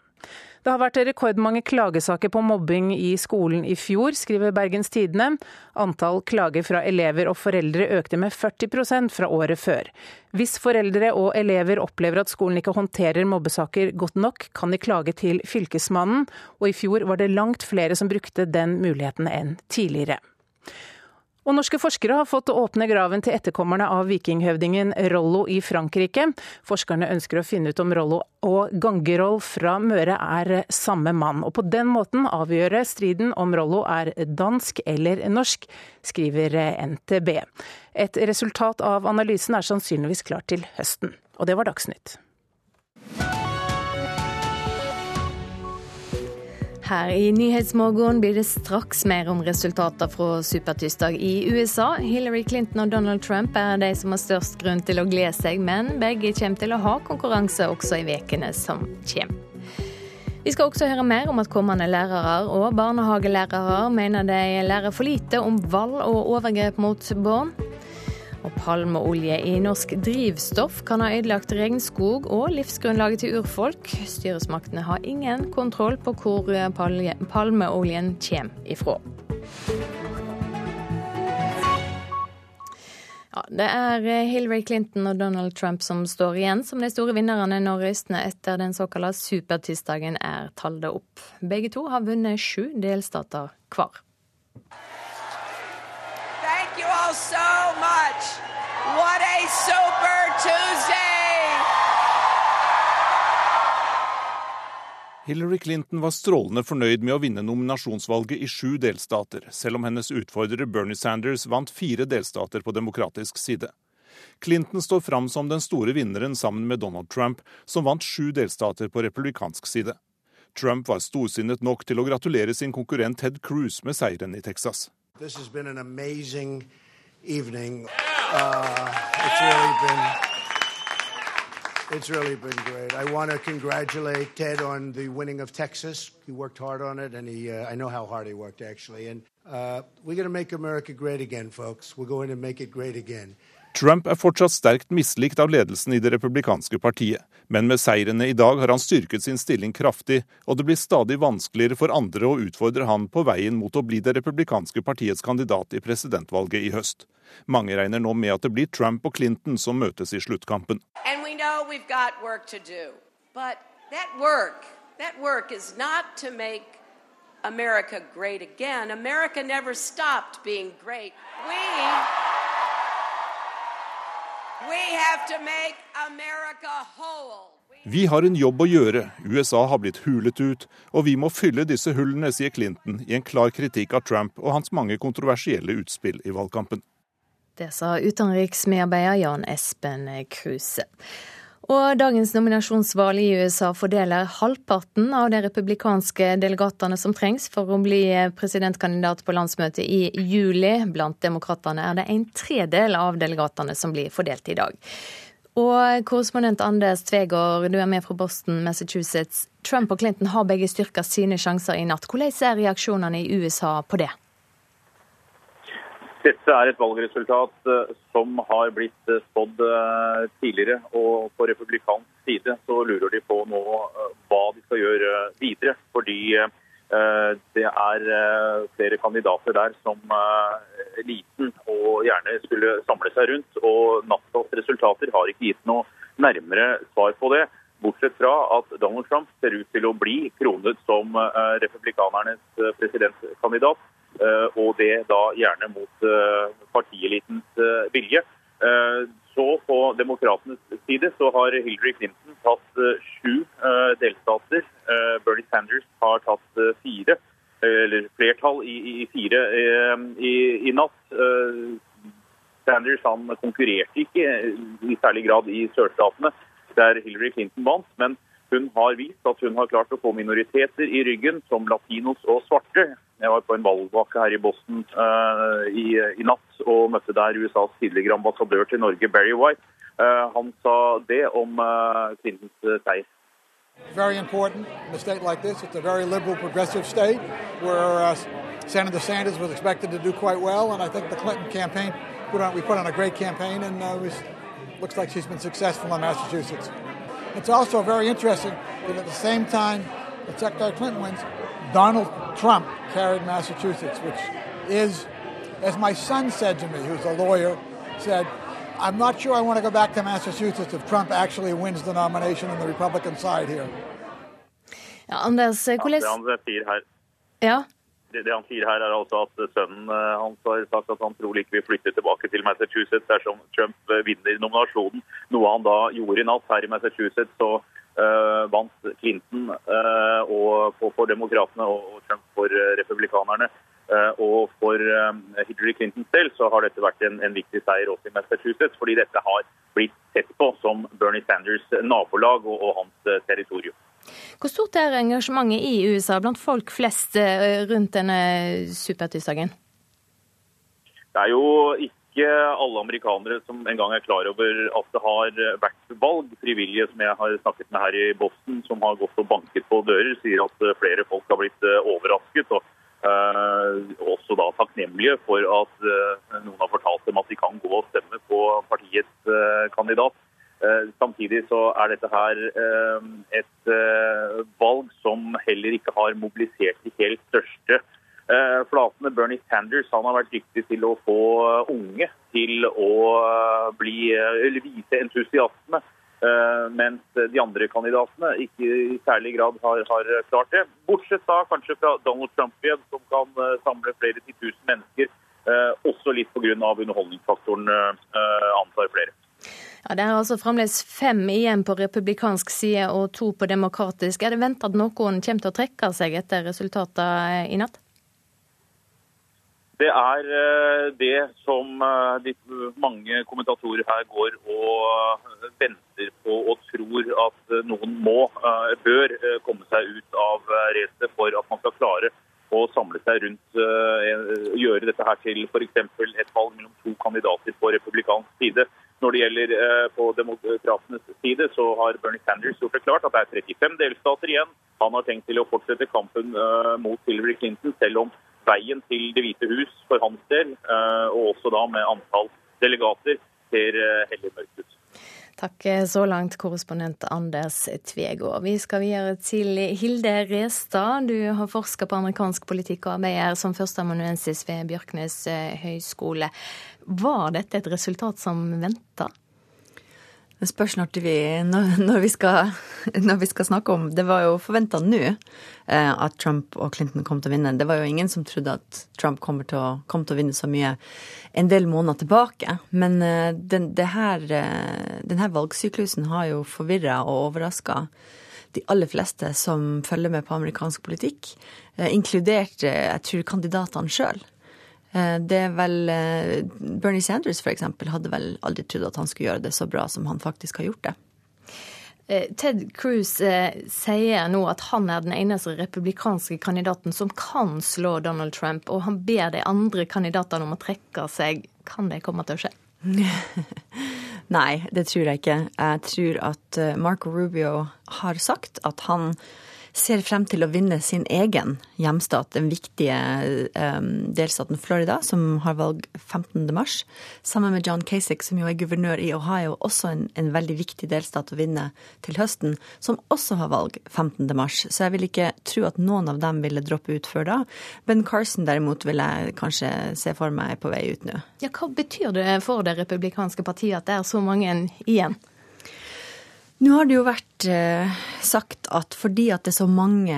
Speaker 25: Det har vært rekordmange klagesaker på mobbing i skolen i fjor, skriver Bergens Tidende. Antall klager fra elever og foreldre økte med 40% fra året før. Hvis foreldre og elever opplever at skolen ikke håndterer mobbesaker godt nok, kan de klage til Fylkesmannen, og i fjor var det langt flere som brukte den muligheten enn tidligere. Og norske forskere har fått åpne graven til etterkommerne av vikinghøvdingen Rollo i Frankrike. Forskerne ønsker å finne ut om Rollo og Gangeroll fra Møre er samme mann. Og på den måten avgjøre striden om Rollo er dansk eller norsk, skriver NTB. Et resultat av analysen er sannsynligvis klart til høsten. Og det var Dagsnytt.
Speaker 1: Her i Nyhetsmorgen blir det straks mer om resultater fra supertirsdag i USA. Hillary Clinton og Donald Trump er de som har størst grunn til å glede seg, men begge kommer til å ha konkurranse også i ukene som kommer. Vi skal også høre mer om at kommende lærere og barnehagelærere mener de lærer for lite om vold og overgrep mot barn. Og palmeolje i norsk drivstoff kan ha ødelagt regnskog og livsgrunnlaget til urfolk. Styresmaktene har ingen kontroll på hvor palmeoljen kommer ifra. Ja, det er Hillary Clinton og Donald Trump som står igjen som de store vinnerne når røystene etter den såkalte supertirsdagen er talt opp. Begge to har vunnet sju delstater hver.
Speaker 3: All so much. What a super Tuesday!
Speaker 5: Hillary Clinton var strålende fornøyd med å vinne nominasjonsvalget i sju delstater, selv om hennes utfordrer Bernie Sanders vant fire delstater på demokratisk side. Clinton står fram som den store vinneren sammen med Donald Trump, som vant sju delstater på republikansk side. Trump var storsinnet nok til å gratulere sin konkurrent Ted Cruz med seieren i Texas.
Speaker 2: This has been an amazing evening. Uh, it's really been it's really been great. I want to congratulate Ted on the winning of Texas. He worked hard on it, and he uh, I know how hard he worked actually. And uh, we're going to make America great again, folks. We're going to make it great again.
Speaker 5: Trump er fortsatt sterkt mislikt av ledelsen i det republikanske partiet, men med seirene i dag har han styrket sin stilling kraftig, og det blir stadig vanskeligere for andre å utfordre han på veien mot å bli det republikanske partiets kandidat i presidentvalget i høst. Mange regner nå med at det blir Trump og Clinton som møtes i sluttkampen.
Speaker 3: America great again. America never stopped being great. We
Speaker 5: Vi har en jobb å gjøre, USA har blitt hulet ut, og vi må fylle disse hullene, sier Clinton i en klar kritikk av Trump og hans mange kontroversielle utspill i valgkampen.
Speaker 1: Det sa utenriksmedarbeider Jan Espen Kruse. Og dagens nominasjonsvalg i USA fordeler halvparten av de republikanske delegatene som trengs for å bli presidentkandidat på landsmøtet i juli. Blant demokratene er det en tredel av delegatene som blir fordelt i dag. Og korrespondent Anders Tvegård, du er med fra Boston, Massachusetts. Trump og Clinton har begge styrka sine sjanser i natt. Hvordan er reaksjonene i USA på det?
Speaker 4: Dette er et valgresultat eh, som har blitt eh, spådd eh, tidligere. Og på republikansk side så lurer de på nå hva de skal gjøre videre. Fordi det er flere kandidater der som eliten og gjerne skulle samle seg rundt. Og nattas resultater har ikke gitt noe nærmere svar på det. Bortsett fra at Donald Trump ser ut til å bli kronet som republikanernes presidentkandidat. Eh, og det da gjerne mot eh, partielitens eh, vilje. Så på demokratenes side så har Hillary Clinton tatt sju delstater. Bernie Sanders har tatt fire, eller flertall i, fire i, i, natt. Sanders han konkurrerte ikke i særlig grad i sørstatene, der Hillary Clinton vant. men hun har vist at hun har klart å få minoriteter i ryggen, som latinos og svarte. Jeg var på en valgvake her i Boston uh, i, i, natt og møtte der USAs tidligere ambassadør til Norge, Barry White. Uh, han sa det om uh, Clintons seier.
Speaker 27: Very important in a state like this. It's a very liberal, progressive state where uh, Senator Sanders was expected to do quite well, and I think the Clinton campaign put on, we put on a great campaign, and uh, was, looks like she's been successful in Massachusetts. It's also very interesting that at the same time if Secretary Clinton wins, Donald Trump carried Massachusetts, which is, as my son said to me, who's a lawyer, said, I'm not sure I want to go back to Massachusetts if Trump actually wins the nomination on the Republican side here.
Speaker 1: Ja, Anders, eh,
Speaker 4: Det
Speaker 1: hvordan
Speaker 4: han sier her,
Speaker 1: Ja.
Speaker 4: Det, det han sier her er altså at sønnen eh, hans har sagt at han trolig ikke vil flytte tilbake til Massachusetts dersom Trump eh, vinner nominasjonen. Noe han da gjorde i natt her i Massachusetts. Så uh, vant Clinton uh, og for, for demokratene og, Trump for republikanerne. Uh, og for Hillary Clintons del så har dette vært en, en viktig seier også i Massachusetts, fordi dette har blitt sett på som Bernie Sanders' nabolag og, og hans territorium.
Speaker 1: Hvor stort er engasjementet i USA blant folk flest eh, rundt denne supertirsdagen?
Speaker 4: Det er jo ikke alle amerikanere som engang er klar over at det har vært valg. Frivillige som jeg har snakket med her i Boston, som har gått og banket på dører, sier at flere folk har blitt eh, overrasket. og eh, også da takknemlige for at eh, noen har fortalt dem at de kan gå og stemme på partiets eh, kandidat. Samtidig så er dette her eh, et eh, valg som heller ikke har mobilisert de helt største eh, flatene. Bernie Sanders han har vært dyktig til å få eh, unge til å bli, eller vise entusiasme. Mens de andre kandidatene ikke i særlig grad har, har klart det. Bortsett da kanskje fra Donald Trump igjen, som kan samle flere titusen mennesker. Også litt pga. underholdningsfaktoren, antar flere.
Speaker 1: Ja, Det er altså fremdeles fem igjen på republikansk side og to på demokratisk. Er det ventet at noen kommer til å trekke seg etter resultatene i natt?
Speaker 4: Det er eh, det som eh, de mange kommentatorer her går og eh, venter på og tror at noen må, bør komme seg ut av racet for at man skal klare å samle seg rundt gjøre dette her til f.eks. et valg mellom to kandidater på republikansk side. Når det gjelder eh, på demokratenes side, så har Bernie Sanders gjort det klart at det er 35 delstater igjen. Han har tenkt til å fortsette kampen eh, mot Hillary Clinton, selv om veien til Det hvite hus for hans del, eh, og også da med antall delegater, ser heller mørk.
Speaker 1: Takk så langt, korrespondent Anders Tvegård. Vi skal videre til Hilde Restad. Du har forska på amerikansk politikk og arbeider som førsteamanuensis ved Bjørknes eh, høgskole. Var dette et resultat som venta?
Speaker 28: Det spørs når vi, når, vi skal, når vi skal snakke om Det var jo forventa nå eh, at Trump og Clinton kom til å vinne. Det var jo ingen som trodde at Trump kommer til å, kom til å vinne så mye en del måneder tilbake. Men eh, den, det her, eh, denne valgsyklusen har jo forvirra og overraska de aller fleste som følger med på amerikansk politikk, eh, inkludert eh, jeg tror kandidatene sjøl. Eh, Det er vel eh, Bernie Sanders for eksempel hadde vel aldri trodd at han skulle gjøre det så bra som han faktisk har gjort det.
Speaker 1: Eh, Ted Cruz sier nå at han er den eneste republikanske kandidaten som kan slå Donald Trump, og han ber de andre kandidatene om å trekke seg. Kan det komme til å skje? (laughs)
Speaker 28: Nei, det tror jeg ikke. Jeg tror at Marco Rubio har sagt at han ser frem til å vinne sin egen hjemstat, den viktige eh, delstaten Florida, som har valg 15. mars, sammen med John Kasich, som jo er guvernør i Ohio, også en, en veldig viktig delstat å vinne til høsten, som også har valg 15. mars. Så jeg vil ikke tro at noen av dem ville droppe ut før da. Ben Carson derimot vil jeg kanskje se for meg på vei ut nå.
Speaker 1: Ja, Hva betyr det for det republikanske partiet at det er så mange igjen?
Speaker 28: Nå har det jo vært eh, sagt at fordi at det er så mange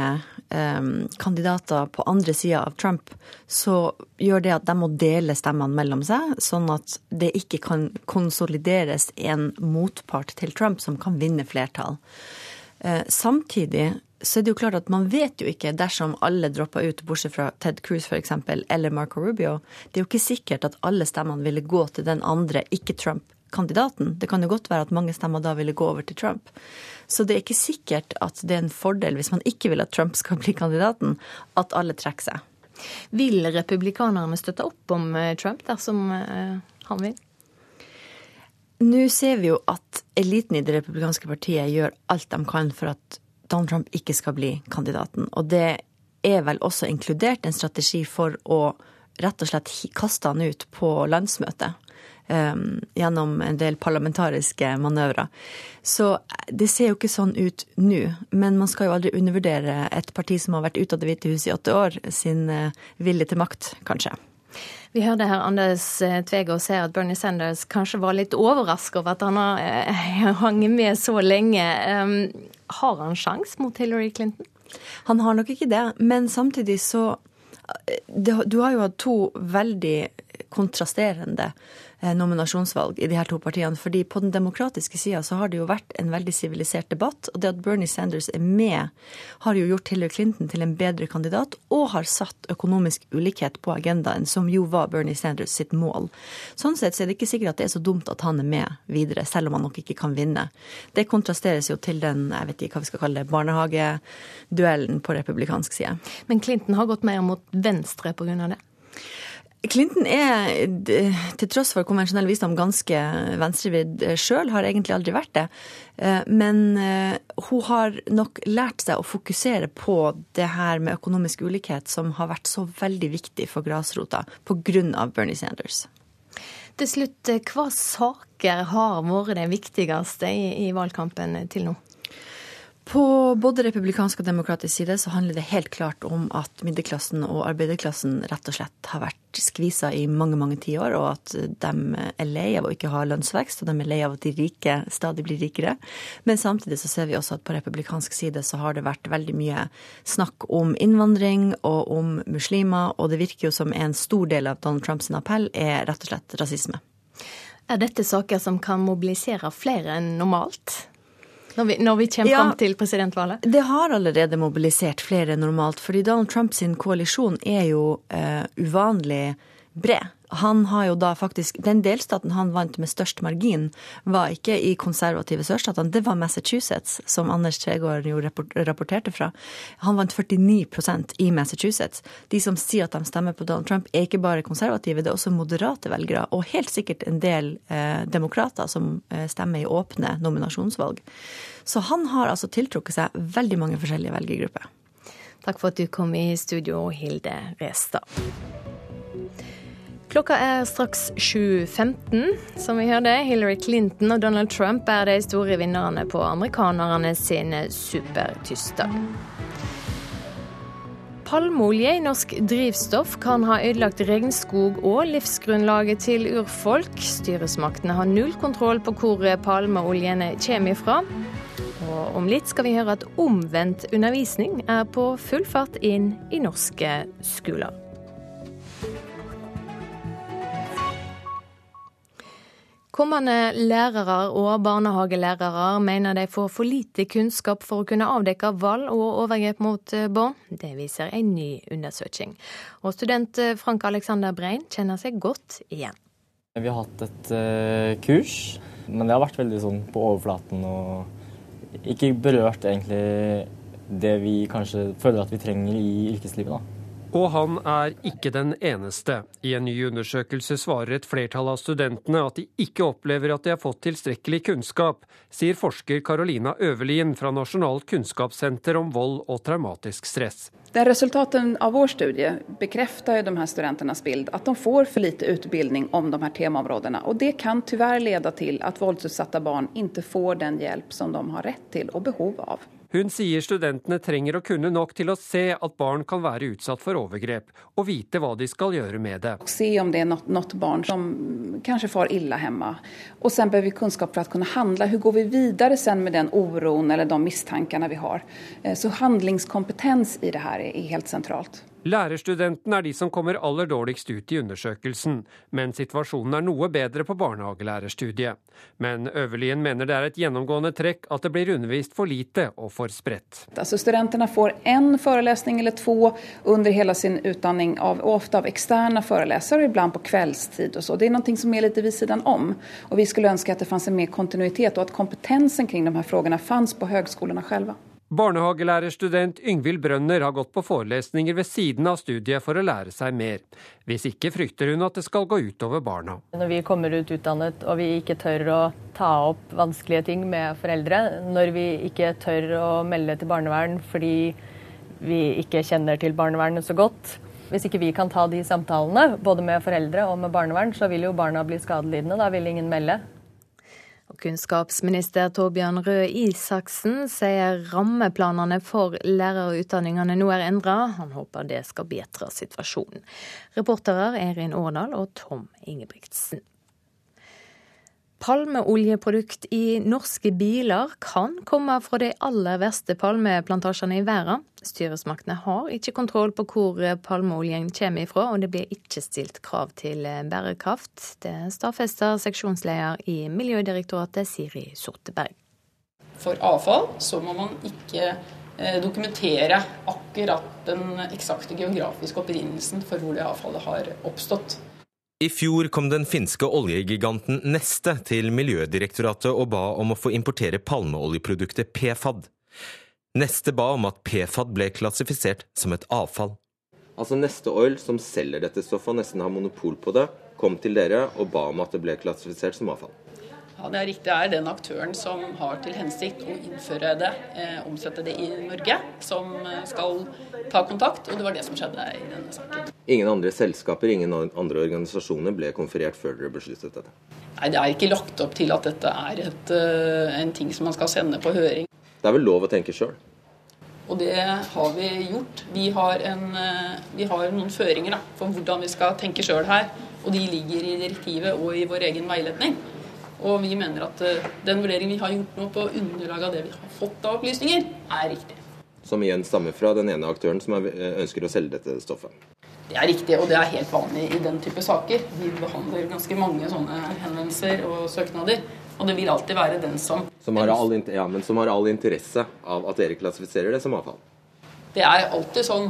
Speaker 28: eh, kandidater på andre sida av Trump, så gjør det at de må dele stemmene mellom seg, sånn at det ikke kan konsolideres en motpart til Trump som kan vinne flertall. Eh, samtidig så er det jo klart at man vet jo ikke, dersom alle dropper ut, bortsett fra Ted Cruz f.eks., eller Marco Rubio, det er jo ikke sikkert at alle stemmene ville gå til den andre, ikke Trump kandidaten. Det kan jo godt være at mange stemmer da ville gå over til Trump. Så det er ikke sikkert at det er en fordel, hvis man ikke vil at Trump skal bli kandidaten, at alle trekker seg.
Speaker 1: Vil republikanerne støtte opp om eh, Trump dersom eh, han vil?
Speaker 28: Nå ser vi jo at eliten i det republikanske partiet gjør alt de kan for at Donald Trump ikke skal bli kandidaten. Og det er vel også inkludert en strategi for å rett og slett kaste han ut på landsmøtet. Um, gjennom en del parlamentariske manøvrer. Så det ser jo ikke sånn ut nå. Men man skal jo aldri undervurdere et parti som har vært ute av Det hvite huset i åtte år, sin uh, vilje til makt, kanskje.
Speaker 1: Vi hørte her Anders Tvegård si at Bernie Sanders kanskje var litt overraska over at han har eh, (laughs) hanget med så lenge. Har han sjans mot Hillary Clinton?
Speaker 28: Han har nok ikke det, men samtidig så Du har jo hatt to veldig kontrasterende Eh, nominasjonsvalg i de her to partiene. fordi på den demokratiske sida så har det jo vært en veldig sivilisert debatt. Og det at Bernie Sanders er med, har jo gjort Hillary Clinton til en bedre kandidat, og har satt økonomisk ulikhet på agendaen, som jo var Bernie Sanders sitt mål. Sånn sett så er det ikke sikkert at det er så dumt at han er med videre, selv om han nok ikke kan vinne. Det kontrasteres jo til den jeg vet ikke hva vi skal kalle det, barnehageduellen på republikansk side.
Speaker 1: Men Clinton har gått mer mot venstre pga. det?
Speaker 28: Clinton er, til tross for konvensjonell visdom, ganske venstrevidd sjøl. Har egentlig aldri vært det. Eh, men eh, hun har nok lært seg å fokusere på det her med økonomisk ulikhet, som har vært så veldig viktig for grasrota pga. Bernie Sanders.
Speaker 1: Til slutt, eh, hva saker har vært det viktigste i, i valgkampen til nå?
Speaker 28: På både republikansk og demokratisk side så handler det helt klart om at middelklassen og arbeiderklassen rett og slett har vært skvisa i mange mange tiår, og at de er lei av å ikke ha lønnsvekst, og de er lei av at de rike stadig blir rikere. Men samtidig så ser vi også at på republikansk side så har det vært veldig mye snakk om innvandring og om muslimer, og det virker jo som en stor del av Donald Trumps appell er rett og slett rasisme.
Speaker 1: Er dette saker som kan mobilisere flere enn normalt? Når vi, når vi kommer ja, fram til presidentvalget?
Speaker 28: Det har allerede mobilisert flere enn normalt. fordi Donald Trumps koalisjon er jo uh, uvanlig bred. Han har jo da faktisk, Den delstaten han vant med størst margin, var ikke i konservative sørstatene, det var Massachusetts, som Anders Tregård jo rapporterte fra. Han vant 49% i Massachusetts. De som sier at de stemmer på Donald Trump, er ikke bare konservative, det er også moderate velgere. Og helt sikkert en del eh, demokrater som eh, stemmer i åpne nominasjonsvalg. Så han har altså tiltrukket seg veldig mange forskjellige velgergrupper.
Speaker 1: Takk for at du kom i studio, Hilde Restad. Klokka er straks 7.15. Som vi hørte, Hillary Clinton og Donald Trump er de store vinnerne på amerikanerne sine supertyster. Palmeolje i norsk drivstoff kan ha ødelagt regnskog og livsgrunnlaget til urfolk. Styresmaktene har null kontroll på hvor palmeoljene kommer fra. Og om litt skal vi høre at omvendt undervisning er på full fart inn i norske skoler. Kommende lærere og barnehagelærere mener de får for lite kunnskap for å kunne avdekke vold og overgrep mot eh, barn. Det viser en ny undersøking. Og student eh, Frank Alexander Brein kjenner seg godt igjen.
Speaker 29: Vi har hatt et uh, kurs, men det har vært veldig sånn på overflaten og ikke berørt egentlig det vi kanskje føler at vi trenger i yrkeslivet. da.
Speaker 30: Og han er ikke den eneste. I en ny undersøkelse svarer et flertall av studentene at de ikke opplever at de har fått tilstrekkelig kunnskap, sier forsker Carolina Øverlien fra Nasjonalt kunnskapssenter om vold og traumatisk stress.
Speaker 26: Den resultaten av vår studie bekrefter de her studentenes bild at de får for lite utbildning om de her temaområdene. Og det kan dessverre lede til at voldsutsatte barn ikke får den hjelp som de har rett til og behov av.
Speaker 30: Hun sier studentene trenger å kunne nok til å se at barn kan være utsatt for overgrep, og vite hva de skal gjøre med det.
Speaker 26: Se om det er noe barn som kanskje får ille hjemme. Og så bør vi kunnskap for å kunne handle. Hvordan går vi videre med den uroen eller de mistankene vi har? Eh, så handlingskompetens i det her er helt sentralt.
Speaker 30: Lærerstudentene er de som kommer aller dårligst ut i undersøkelsen, men situasjonen er noe bedre på barnehagelærerstudiet. Men Øverlien mener det er et gjennomgående trekk at det blir undervist for lite og for spredt.
Speaker 26: Altså, studentene får én forelesning eller to under hele sin utdanning, av, ofte av eksterne forelesere, iblant på kveldstid. og så. Det er noe som er litt ved siden om. Og vi skulle ønske at det fantes mer kontinuitet, og at kompetensen kring de her spørsmålene fantes på høgskolene selv.
Speaker 30: Barnehagelærerstudent Yngvild Brønner har gått på forelesninger ved siden av studiet for å lære seg mer. Hvis ikke frykter hun at det skal gå utover barna.
Speaker 31: Når vi kommer ut utdannet og vi ikke tør å ta opp vanskelige ting med foreldre, når vi ikke tør å melde til barnevern fordi vi ikke kjenner til barnevernet så godt, Hvis ikke vi kan ta de samtalene, både med foreldre og med barnevern, så vil jo barna bli skadelidende. Da vil ingen melde.
Speaker 1: Og kunnskapsminister Torbjørn Røe Isaksen sier rammeplanene for lærerutdanningene nå er endra. Han håper det skal bedre situasjonen. Reportere Erin Årdal og Tom Ingebrigtsen. Palmeoljeprodukt i norske biler kan komme fra de aller verste palmeplantasjene i verden. Styresmaktene har ikke kontroll på hvor palmeoljen kommer ifra, og det blir ikke stilt krav til bærekraft. Det stadfester seksjonsleder i Miljødirektoratet, Siri Sorteberg.
Speaker 32: For avfall så må man ikke eh, dokumentere akkurat den eksakte geografiske opprinnelsen for hvor det avfallet har oppstått.
Speaker 33: I fjor kom den finske oljegiganten Neste til Miljødirektoratet og ba om å få importere palmeoljeproduktet PFAD. Neste ba om at PFAD ble klassifisert som et avfall.
Speaker 34: Altså Neste Oil, som selger dette stoffet og nesten har monopol på det, kom til dere og ba om at det ble klassifisert som avfall.
Speaker 32: Det er riktig. Er den aktøren som har til hensikt å innføre det, eh, omsette det i Norge, som eh, skal ta kontakt. Og det var det som skjedde i denne saken.
Speaker 34: Ingen andre selskaper, ingen andre organisasjoner ble konferert før dere besluttet dette?
Speaker 32: Nei, Det er ikke lagt opp til at dette er et, uh, en ting som man skal sende på høring.
Speaker 34: Det er vel lov å tenke sjøl?
Speaker 32: Og det har vi gjort. Vi har, en, uh, vi har noen føringer da, for hvordan vi skal tenke sjøl her. Og de ligger i direktivet og i vår egen veiledning. Og vi mener at uh, den vurderingen vi har gjort nå på underlag av det vi har fått av opplysninger, er riktig.
Speaker 34: Som igjen stammer fra den ene aktøren som ønsker å selge dette stoffet?
Speaker 32: Det er riktig, og det er helt vanlig i den type saker. Vi behandler ganske mange sånne henvendelser og søknader. Og det vil alltid være den som
Speaker 34: Som har all, ja, men som har all interesse av at dere klassifiserer det som avfall?
Speaker 32: Det er alltid sånn,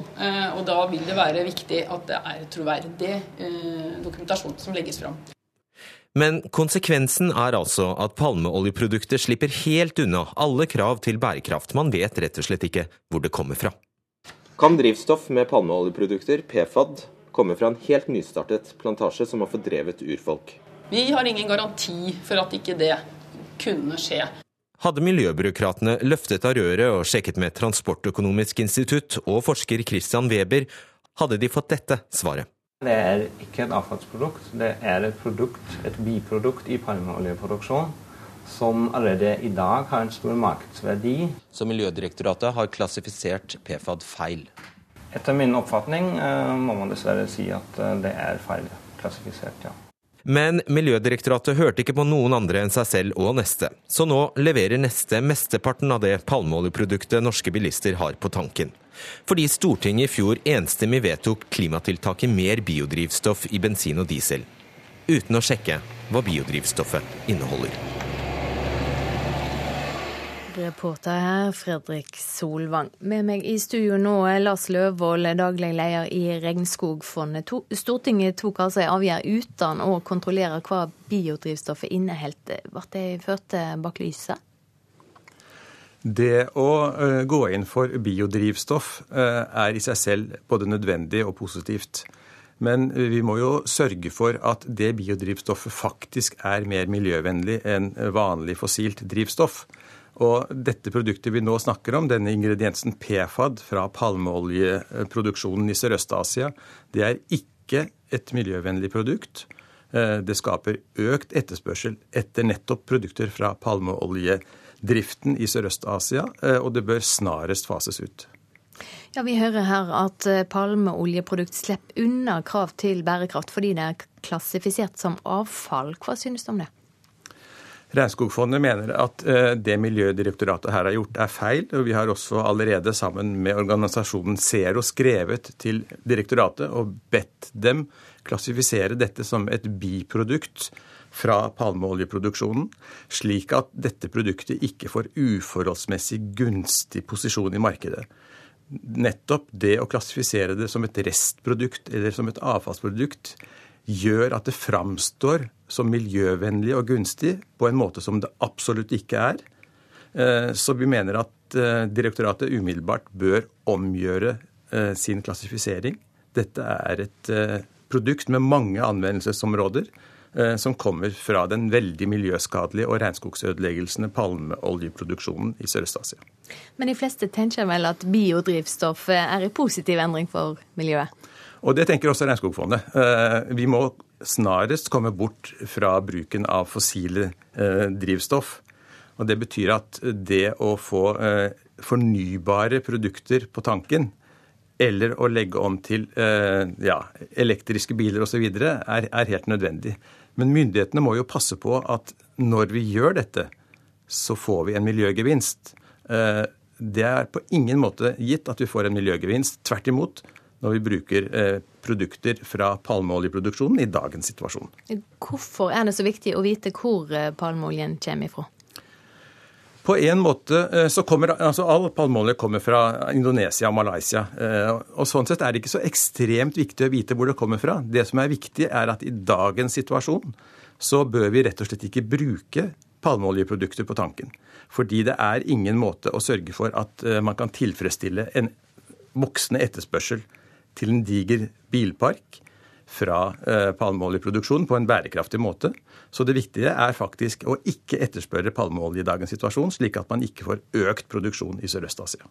Speaker 32: og da vil det være viktig at det er troverdig dokumentasjon som legges fram.
Speaker 33: Men konsekvensen er altså at palmeoljeprodukter slipper helt unna alle krav til bærekraft. Man vet rett og slett ikke hvor det kommer fra.
Speaker 34: Kan drivstoff med palmeoljeprodukter, PFAD, komme fra en helt nystartet plantasje som har fordrevet urfolk?
Speaker 32: Vi har ingen garanti for at ikke det kunne skje.
Speaker 33: Hadde miljøbyråkratene løftet av røret og sjekket med Transportøkonomisk institutt og forsker Christian Weber, hadde de fått dette svaret.
Speaker 35: Det er ikke et avfallsprodukt, det er et produkt, et biprodukt i palmeoljeproduksjon som allerede i dag har en stor markedsverdi.
Speaker 33: Så Miljødirektoratet har klassifisert PFAD feil?
Speaker 35: Etter min oppfatning eh, må man dessverre si at eh, det er feil klassifisert, ja.
Speaker 33: Men Miljødirektoratet hørte ikke på noen andre enn seg selv og Neste. Så nå leverer Neste mesteparten av det palmeoljeproduktet norske bilister har på tanken. Fordi Stortinget i fjor enstemmig vedtok klimatiltaket mer biodrivstoff i bensin og diesel. Uten å sjekke hva biodrivstoffet inneholder.
Speaker 1: Reporter her, Fredrik Solvang. Med meg i studio nå er Lars Løvold, daglig leder i Regnskogfondet. Stortinget tok altså en avgjørelse uten å kontrollere hva biodrivstoffet inneholdt. Ble det ført bak lyset?
Speaker 36: Det å gå inn for biodrivstoff er i seg selv både nødvendig og positivt. Men vi må jo sørge for at det biodrivstoffet faktisk er mer miljøvennlig enn vanlig fossilt drivstoff. Og dette produktet vi nå snakker om, denne ingrediensen PFAD fra palmeoljeproduksjonen i Sørøst-Asia, det er ikke et miljøvennlig produkt. Det skaper økt etterspørsel etter nettopp produkter fra palmeoljedriften i Sørøst-Asia, og det bør snarest fases ut.
Speaker 1: Ja, Vi hører her at palmeoljeprodukt slipper unna krav til bærekraft fordi det er klassifisert som avfall. Hva synes du om det?
Speaker 36: Regnskogfondet mener at det Miljødirektoratet her har gjort, er feil. og Vi har også allerede sammen med organisasjonen Zero skrevet til direktoratet og bedt dem klassifisere dette som et biprodukt fra palmeoljeproduksjonen, slik at dette produktet ikke får uforholdsmessig gunstig posisjon i markedet. Nettopp det å klassifisere det som et restprodukt eller som et avfallsprodukt gjør at det framstår som miljøvennlig og gunstig på en måte som det absolutt ikke er. Så vi mener at direktoratet umiddelbart bør omgjøre sin klassifisering. Dette er et produkt med mange anvendelsesområder som kommer fra den veldig miljøskadelige og regnskogsødeleggelsene palmeoljeproduksjonen i Sørøst-Asia.
Speaker 1: Men de fleste tenker vel at biodrivstoff er en positiv endring for miljøet?
Speaker 36: Og det tenker også Regnskogfondet. Vi må snarest komme bort fra bruken av fossile drivstoff. Og Det betyr at det å få fornybare produkter på tanken, eller å legge om til ja, elektriske biler osv., er, er helt nødvendig. Men myndighetene må jo passe på at når vi gjør dette, så får vi en miljøgevinst. Eh, det er på ingen måte gitt at vi får en miljøgevinst. Tvert imot når vi bruker eh, produkter fra palmeoljeproduksjonen i dagens situasjon.
Speaker 1: Hvorfor er det så viktig å vite hvor eh, palmeoljen kommer ifra?
Speaker 36: På en måte så kommer altså All palmeolje kommer fra Indonesia og Malaysia. og Sånn sett er det ikke så ekstremt viktig å vite hvor det kommer fra. Det som er viktig, er at i dagens situasjon så bør vi rett og slett ikke bruke palmeoljeprodukter på tanken. Fordi det er ingen måte å sørge for at eh, man kan tilfredsstille en voksende etterspørsel til en diger bilpark fra eh, palmeoljeproduksjon på en bærekraftig måte. Så det viktige er faktisk å ikke etterspørre palmeolje i dagens situasjon, slik at man ikke får økt produksjon i Sørøst-Asia.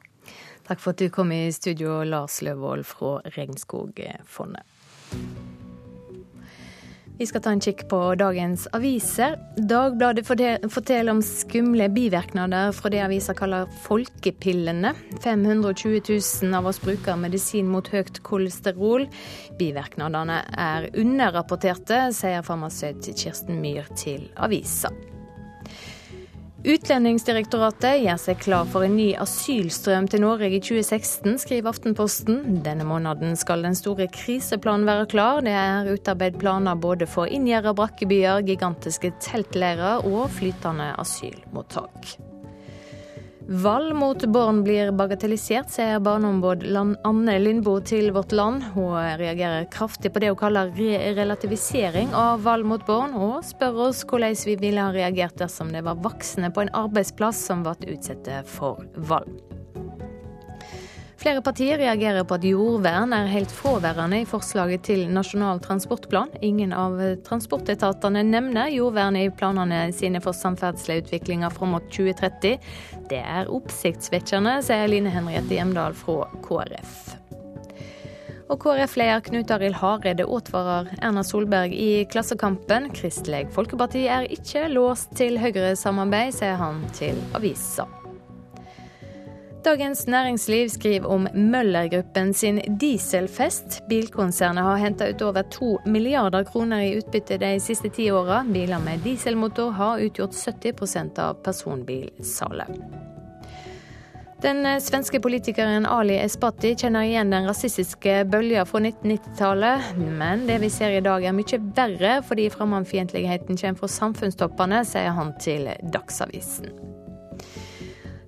Speaker 1: Takk for at du kom i studio, Lars Løvold fra Regnskogfondet. Vi skal ta en kikk på dagens aviser. Dagbladet forteller om skumle bivirkninger fra det aviser kaller folkepillene. 520 000 av oss bruker medisin mot høyt kolesterol. Bivirkningene er underrapporterte, sier farmasøyt Kirsten Myhr til avisa. Utlendingsdirektoratet gjør seg klar for en ny asylstrøm til Norge i 2016, skriver Aftenposten. Denne måneden skal den store kriseplanen være klar. Det er utarbeidet planer både for inngjerda brakkebyer, gigantiske teltleirer og flytende asylmottak. Vold mot barn blir bagatellisert, sier barneombud Anne Lindboe til Vårt Land. Hun reagerer kraftig på det hun kaller re relativisering av vold mot barn, og spør oss hvordan vi ville ha reagert dersom det var voksne på en arbeidsplass som ble utsatt for vold. Flere partier reagerer på at jordvern er helt fraværende i forslaget til Nasjonal transportplan. Ingen av transportetatene nevner jordvern i planene sine for samferdselsutviklinga utviklinga fram mot 2030. Det er oppsiktsvekkende, sier Line Henriette Hjemdal fra KrF. Og KrF-leder Knut Arild Hareide advarer Erna Solberg i Klassekampen. Kristelig Folkeparti er ikke låst til Høyre-samarbeid, sier han til avisa. Dagens Næringsliv skriver om Møller-gruppen sin dieselfest. Bilkonsernet har henta ut over to milliarder kroner i utbytte de siste ti åra. Biler med dieselmotor har utgjort 70% av personbilsalget. Den svenske politikeren Ali Esbati kjenner igjen den rasistiske bølga fra 1990-tallet. Men det vi ser i dag er mye verre, fordi fremmedfiendtligheten kommer fra samfunnstoppene, sier han til Dagsavisen.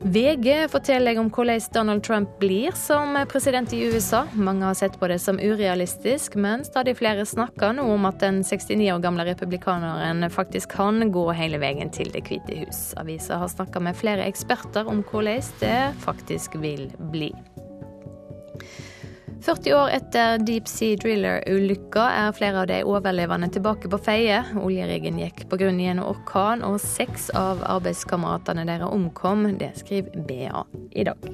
Speaker 1: VG forteller om hvordan Donald Trump blir som president i USA. Mange har sett på det som urealistisk, men stadig flere snakker nå om at den 69 år gamle republikaneren faktisk kan gå hele veien til Det hvite hus. Avisa har snakka med flere eksperter om hvordan det faktisk vil bli. 40 år etter Deep Sea Driller-ulykka er flere av de overlevende tilbake på Feie. Oljeriggen gikk på grunn i en orkan, og seks av arbeidskameratene deres omkom. Det skriver BA i dag.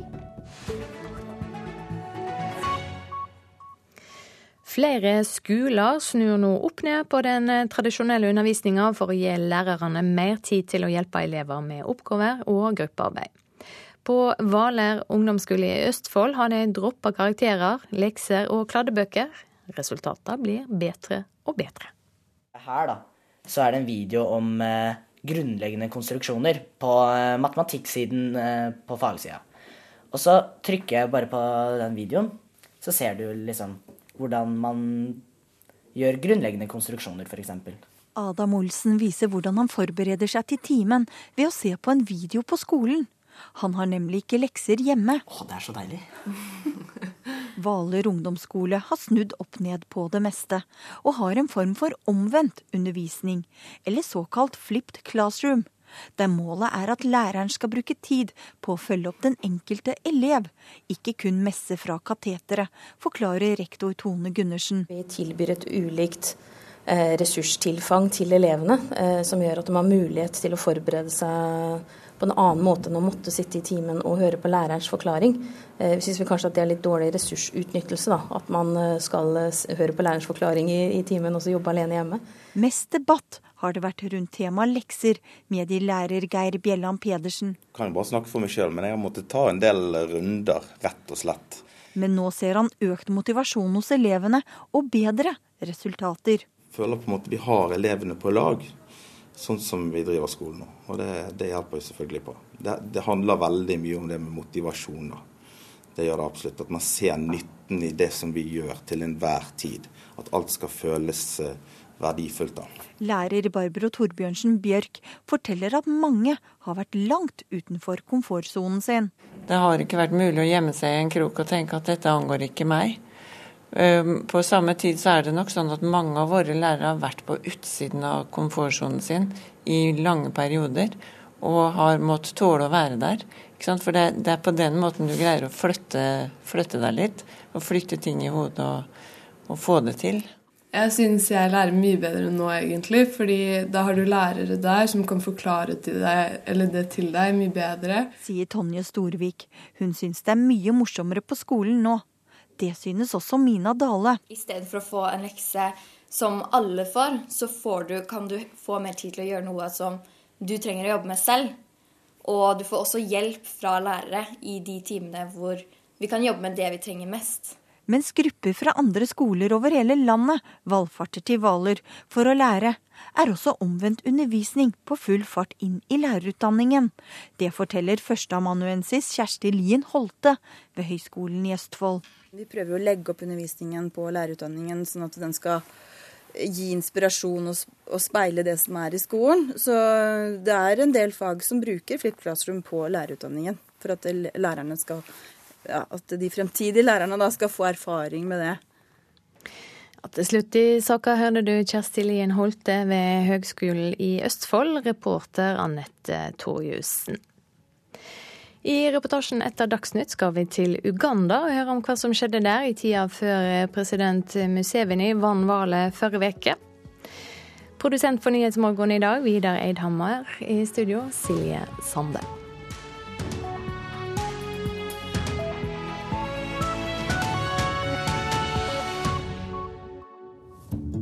Speaker 1: Flere skoler snur nå opp ned på den tradisjonelle undervisninga for å gi lærerne mer tid til å hjelpe elever med oppgaver og gruppearbeid. På Hvaler ungdomsskole i Østfold har de droppa karakterer, lekser og kladdebøker. Resultatene blir bedre og bedre.
Speaker 37: Her da, så er det en video om eh, grunnleggende konstruksjoner på eh, matematikksiden eh, på fagsida. Og så trykker jeg bare på den videoen, så ser du liksom hvordan man gjør grunnleggende konstruksjoner, f.eks.
Speaker 38: Adam Olsen viser hvordan han forbereder seg til timen ved å se på en video på skolen. Han har nemlig ikke lekser hjemme.
Speaker 37: Å, det er så deilig. (laughs)
Speaker 38: Hvaler ungdomsskole har snudd opp ned på det meste, og har en form for omvendt undervisning, eller såkalt flipped classroom, der målet er at læreren skal bruke tid på å følge opp den enkelte elev, ikke kun messe fra kateteret, forklarer rektor Tone Gundersen.
Speaker 39: Vi tilbyr et ulikt
Speaker 40: eh, ressurstilfang til elevene, eh, som gjør at de har mulighet til å forberede seg på en annen måte enn å måtte sitte i timen og høre på lærerens forklaring. Eh, vi syns kanskje at det er litt dårlig ressursutnyttelse, da. At man eh, skal eh, høre på lærerens forklaring i, i timen og så jobbe alene hjemme.
Speaker 38: Mest debatt har det vært rundt temaet lekser, medielærer Geir Bjelland Pedersen.
Speaker 35: Jeg kan jo bare snakke for meg sjøl, men jeg har måttet ta en del runder, rett og slett.
Speaker 38: Men nå ser han økt motivasjon hos elevene og bedre resultater.
Speaker 35: Jeg føler på en måte vi har elevene på lag sånn som vi driver skolen nå. Og det, det hjelper vi selvfølgelig på. Det, det, handler veldig mye om det med motivasjon. da. Det gjør det absolutt. At man ser nytten i det som vi gjør til enhver tid. At alt skal føles eh, verdifullt. da.
Speaker 38: Lærer Barbro Torbjørnsen Bjørk forteller at mange har vært langt utenfor komfortsonen sin.
Speaker 41: Det har ikke vært mulig å gjemme seg i en krok og tenke at dette angår ikke meg. Ehm, på samme tid så er det nok sånn at mange av våre lærere har vært på utsiden av komfortsonen sin i lange perioder, og har måttet tåle å være der. For det, det, er på den måten du greier å flytte, flytte deg litt, og flytte ting i hodet og, og få det til.
Speaker 42: Jeg syns jeg lærer mye bedre nå, egentlig. fordi da har du lærere der som kan forklare til deg, det til deg mye bedre.
Speaker 38: Sier Tonje Storvik. Hun syns det er mye morsommere på skolen nå det synes også Mina Dale.
Speaker 43: Istedenfor å få en lekse som alle får, så får du, kan du få mer tid til å gjøre noe som du trenger å jobbe med selv. Og du får også hjelp fra lærere i de timene hvor vi kan jobbe med det vi trenger mest.
Speaker 38: Mens grupper fra andre skoler over hele landet valfarter til Hvaler for å lære, er også omvendt undervisning på full fart inn i lærerutdanningen. Det forteller førsteamanuensis Kjersti Lien Holte ved Høgskolen i Østfold.
Speaker 44: Vi prøver å legge opp undervisningen på lærerutdanningen sånn at den skal gi inspirasjon og, speile det som er i skolen. Så det er en del fag som bruker Flip Classroom på lærerutdanningen. For at, lærerne skal, ja, at de fremtidige lærerne da skal få erfaring med det.
Speaker 1: Og til slutt i saka hørte du Kjersti Lien Holte ved Høgskolen i Østfold, reporter Anette Torjussen. I reportasjen etter Dagsnytt skal vi til Uganda og høre om hva som skjedde der i tida før president Museveni vant valget forrige uke. Produsent for Nyhetsmorgen i dag, Vidar Eidhammer. I studio, Silje Sande.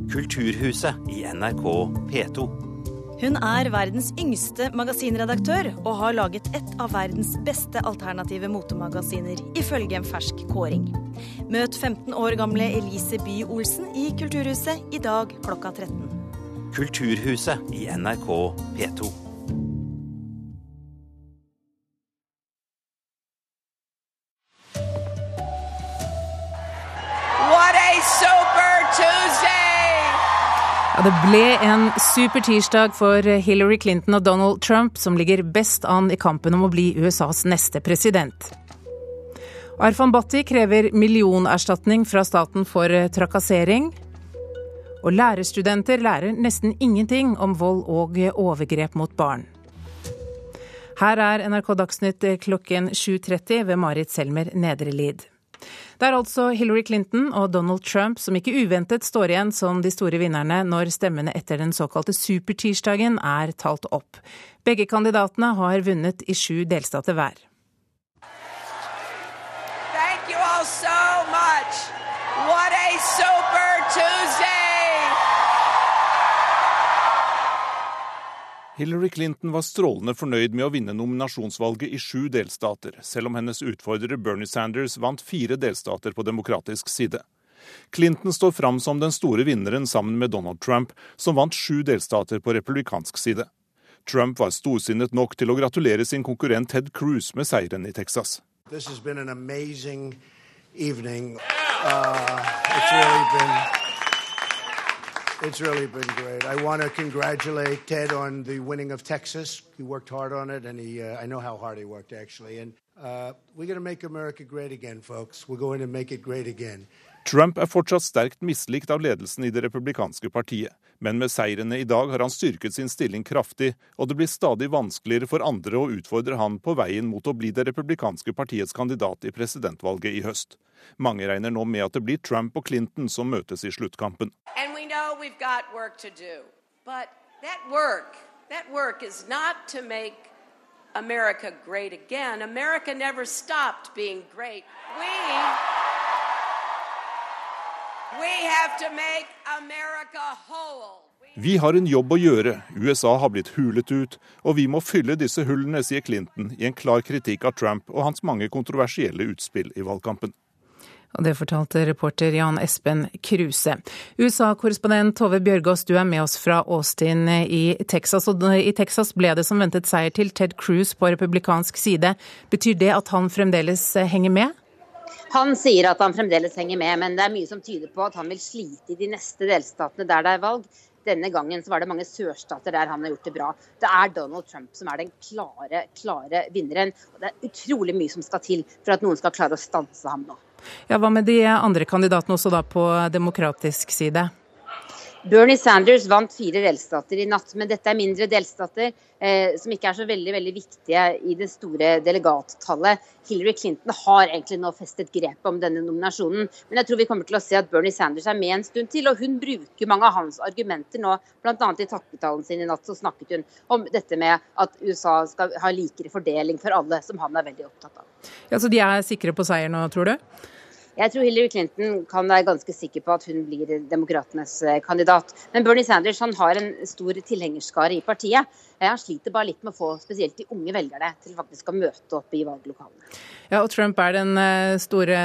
Speaker 45: Kulturhuset i NRK P2.
Speaker 28: Hun er verdens yngste magasinredaktør og har laget et av verdens beste alternative motemagasiner, ifølge en fersk kåring. Møt 15 år gamle Elise Bye Olsen i Kulturhuset i dag klokka 13.
Speaker 45: Kulturhuset i NRK P2.
Speaker 25: Ja, det ble en super tirsdag for Hillary Clinton og Donald Trump, som ligger best an i kampen om å bli USAs neste president. Arfan Bhatti krever millionerstatning fra staten for trakassering. Og lærerstudenter lærer nesten ingenting om vold og overgrep mot barn. Her er NRK Dagsnytt klokken 7.30 ved Marit Selmer Nedrelid. Det er altså Hillary Clinton og Donald Trump som ikke uventet står igjen som de store vinnerne når stemmene etter den såkalte supertirsdagen er talt opp. Begge kandidatene har vunnet i sju delstater hver. Thank you all so much. What a super
Speaker 5: Hillary Clinton var strålende fornøyd med å vinne nominasjonsvalget i sju delstater, selv om hennes utfordrer Bernie Sanders vant fire delstater på demokratisk side. Clinton står fram som den store vinneren sammen med Donald Trump, som vant sju delstater på republikansk side. Trump var storsinnet nok til å gratulere sin konkurrent Ted Cruz med seieren i Texas.
Speaker 2: This has been an amazing evening. Uh, it's really it's really been great. I want to congratulate Ted on the winning of Texas. He worked hard on it, and he, uh, I know how hard he worked, actually. And uh, we're going to make America great again, folks. We're going to make it great again.
Speaker 5: Trump er fortsatt sterkt mislikt av ledelsen i det republikanske partiet, men med seirene i dag har han styrket sin stilling kraftig, og det blir stadig vanskeligere for andre å utfordre han på veien mot å bli det republikanske partiets kandidat i presidentvalget i høst. Mange regner nå med at det blir Trump og Clinton som møtes i sluttkampen.
Speaker 46: America great again. America never stopped being great. We
Speaker 5: vi har en jobb å gjøre. USA har blitt hulet ut, og vi må fylle disse hullene, sier Clinton i en klar kritikk av Trump og hans mange kontroversielle utspill i valgkampen.
Speaker 25: Og det fortalte reporter Jan Espen Kruse. USA-korrespondent Tove Bjørgaas, du er med oss fra Austin i Texas. Og I Texas ble det som ventet seier til Ted Cruz på republikansk side. Betyr det at han fremdeles henger med?
Speaker 47: Han sier at han fremdeles henger med, men det er mye som tyder på at han vil slite i de neste delstatene der det er valg. Denne gangen så var det mange sørstater der han har gjort det bra. Det er Donald Trump som er den klare, klare vinneren. Og det er utrolig mye som skal til for at noen skal klare å stanse ham nå.
Speaker 25: Ja, Hva med de andre kandidatene også da på demokratisk side?
Speaker 47: Bernie Sanders vant fire delstater i natt, men dette er mindre delstater eh, som ikke er så veldig veldig viktige i det store delegattallet. Hillary Clinton har egentlig nå festet grepet om denne nominasjonen, men jeg tror vi kommer til å se at Bernie Sanders er med en stund til. Og hun bruker mange av hans argumenter nå, bl.a. i takketalen sin i natt så snakket hun om dette med at USA skal ha likere fordeling for alle, som han er veldig opptatt av.
Speaker 25: Ja, Så de er sikre på seier nå, tror du?
Speaker 47: Jeg tror Hillary Clinton kan være ganske sikker på at hun blir demokratenes eh, kandidat. Men Bernie Sanders han har en stor tilhengerskare i partiet. Eh, han sliter bare litt med å få spesielt de unge velgerne til faktisk å møte opp i valglokalene.
Speaker 25: Ja, og Trump er den eh, store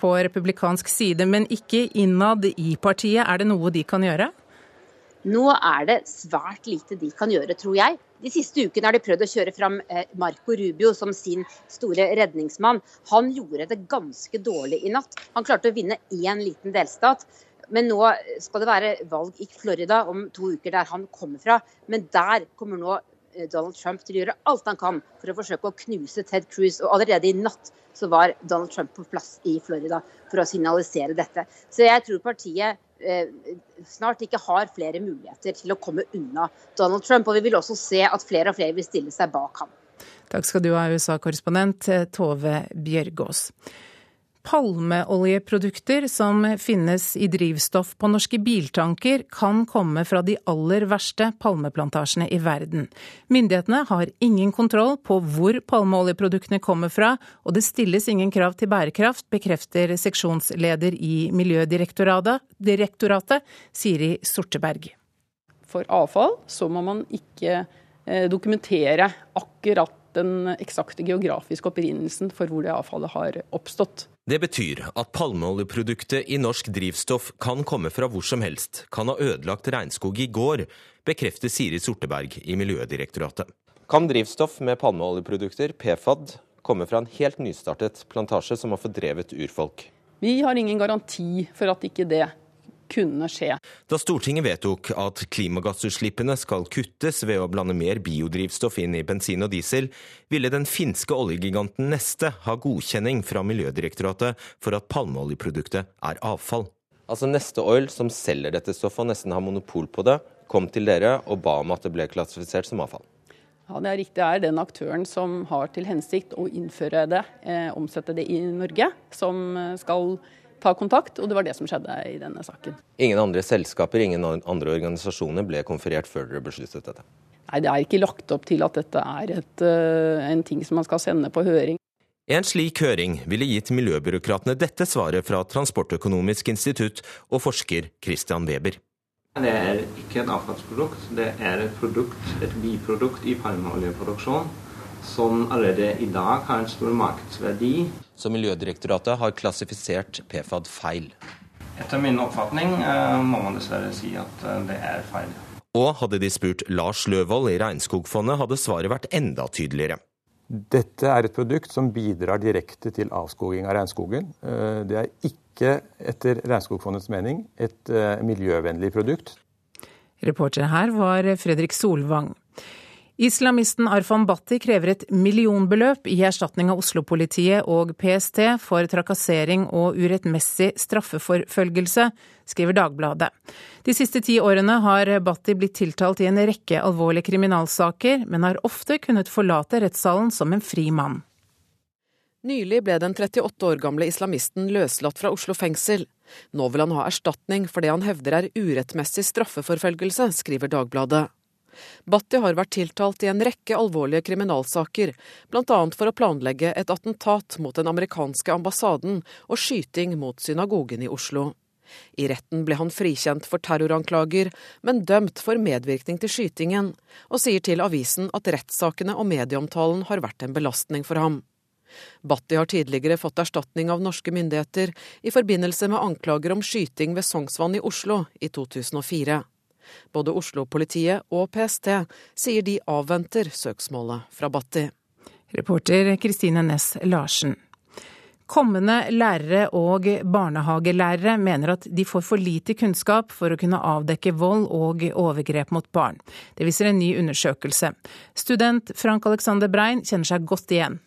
Speaker 25: på republikansk side, men ikke innad i partiet. Er det noe de kan gjøre?
Speaker 47: Nå er det svært lite de kan gjøre, tror jeg. De siste ukene har de prøvd å kjøre fram eh, Marco Rubio som sin store redningsmann. Han gjorde det ganske dårlig i natt. Han klarte å vinne én liten delstat. Men nå skal det være valg i Florida om to uker, der han kommer fra. Men der kommer nå eh, Donald Trump til å gjøre alt han kan for å forsøke å knuse Ted Cruz. Og allerede i natt så var Donald Trump på plass i Florida for å signalisere dette. Så jeg tror partiet snart ikke har flere muligheter til å komme unna Donald Trump. Og vi vil også se at flere og flere vil stille seg bak ham.
Speaker 25: Takk skal du ha, USA-korrespondent Tove Bjørgaas. Palmeoljeprodukter som finnes i drivstoff på norske biltanker, kan komme fra de aller verste palmeplantasjene i verden. Myndighetene har ingen kontroll på hvor palmeoljeproduktene kommer fra, og det stilles ingen krav til bærekraft, bekrefter seksjonsleder i Miljødirektoratet, Siri Sorteberg.
Speaker 32: For avfall så må man ikke eh, dokumentere akkurat den eksakte geografiske opprinnelsen for hvor det avfallet har oppstått.
Speaker 33: Det betyr at palmeoljeproduktet i norsk drivstoff kan komme fra hvor som helst, kan ha ødelagt regnskog i går, bekrefter Siri Sorteberg i Miljødirektoratet.
Speaker 34: Kan drivstoff med palmeoljeprodukter, PFAD, komme fra en helt nystartet plantasje som har fordrevet urfolk?
Speaker 32: Vi har ingen garanti for at ikke det kunne skje.
Speaker 33: Da Stortinget vedtok at klimagassutslippene skal kuttes ved å blande mer biodrivstoff inn i bensin og diesel, ville den finske oljegiganten Neste ha godkjenning fra Miljødirektoratet for at palmeoljeproduktet er avfall.
Speaker 34: Altså Neste Oil, som selger dette stoffet og nesten har monopol på det, kom til dere og ba om at det ble klassifisert som avfall.
Speaker 32: Ja, Det er riktig. Det er den aktøren som har til hensikt å innføre det, eh, omsette det i Norge, som eh, skal ta kontakt, og det var det som skjedde i denne saken.
Speaker 34: Ingen andre selskaper, ingen andre organisasjoner ble konferert før dere besluttet dette?
Speaker 32: Nei, det er ikke lagt opp til at dette er et, eh, en ting som man skal sende på høring.
Speaker 33: En slik høring ville gitt miljøbyråkratene dette svaret fra Transportøkonomisk institutt og forsker Christian Weber.
Speaker 35: Det er ikke et avfallsprodukt, det er et produkt, et biprodukt i palmeoljeproduksjon som allerede i dag har en stor markedsverdi.
Speaker 34: Så Miljødirektoratet har klassifisert PFAD feil?
Speaker 35: Etter min oppfatning eh, må man dessverre si at eh, det er feil.
Speaker 33: Og hadde de spurt Lars Løvold i Regnskogfondet, hadde svaret vært enda tydeligere.
Speaker 36: Dette er et produkt som bidrar direkte til avskoging av regnskogen. Eh, det er ikke, etter Regnskogfondets mening, et miljøvennlig produkt.
Speaker 25: Reporter her var Fredrik Solvang. Islamisten Arfan Bhatti krever et millionbeløp i erstatning av Oslo-politiet og PST for trakassering og urettmessig straffeforfølgelse, skriver Dagbladet. De siste ti årene har Bhatti blitt tiltalt i en rekke alvorlige kriminalsaker, men har ofte kunnet forlate rettssalen som en fri mann.
Speaker 35: Nylig ble den 38 år gamle islamisten løslatt fra Oslo fengsel. Nå vil han ha erstatning for det han hevder er urettmessig straffeforfølgelse, skriver Dagbladet. Bhatti har vært tiltalt i en rekke alvorlige kriminalsaker, bl.a. for å planlegge et attentat mot den amerikanske ambassaden og skyting mot synagogen i Oslo. I retten ble han frikjent for terroranklager, men dømt for medvirkning til skytingen, og sier til avisen at rettssakene og medieomtalen har vært en belastning for ham. Bhatti har tidligere fått erstatning av norske myndigheter i forbindelse med anklager om skyting ved Sognsvann i Oslo i 2004. Både Oslo-politiet og PST sier de avventer søksmålet fra Batti.
Speaker 25: Reporter Kristine Næss Larsen. Kommende lærere og barnehagelærere mener at de får for lite kunnskap for å kunne avdekke vold og overgrep mot barn. Det viser en ny undersøkelse. Student Frank Alexander Brein kjenner seg godt igjen.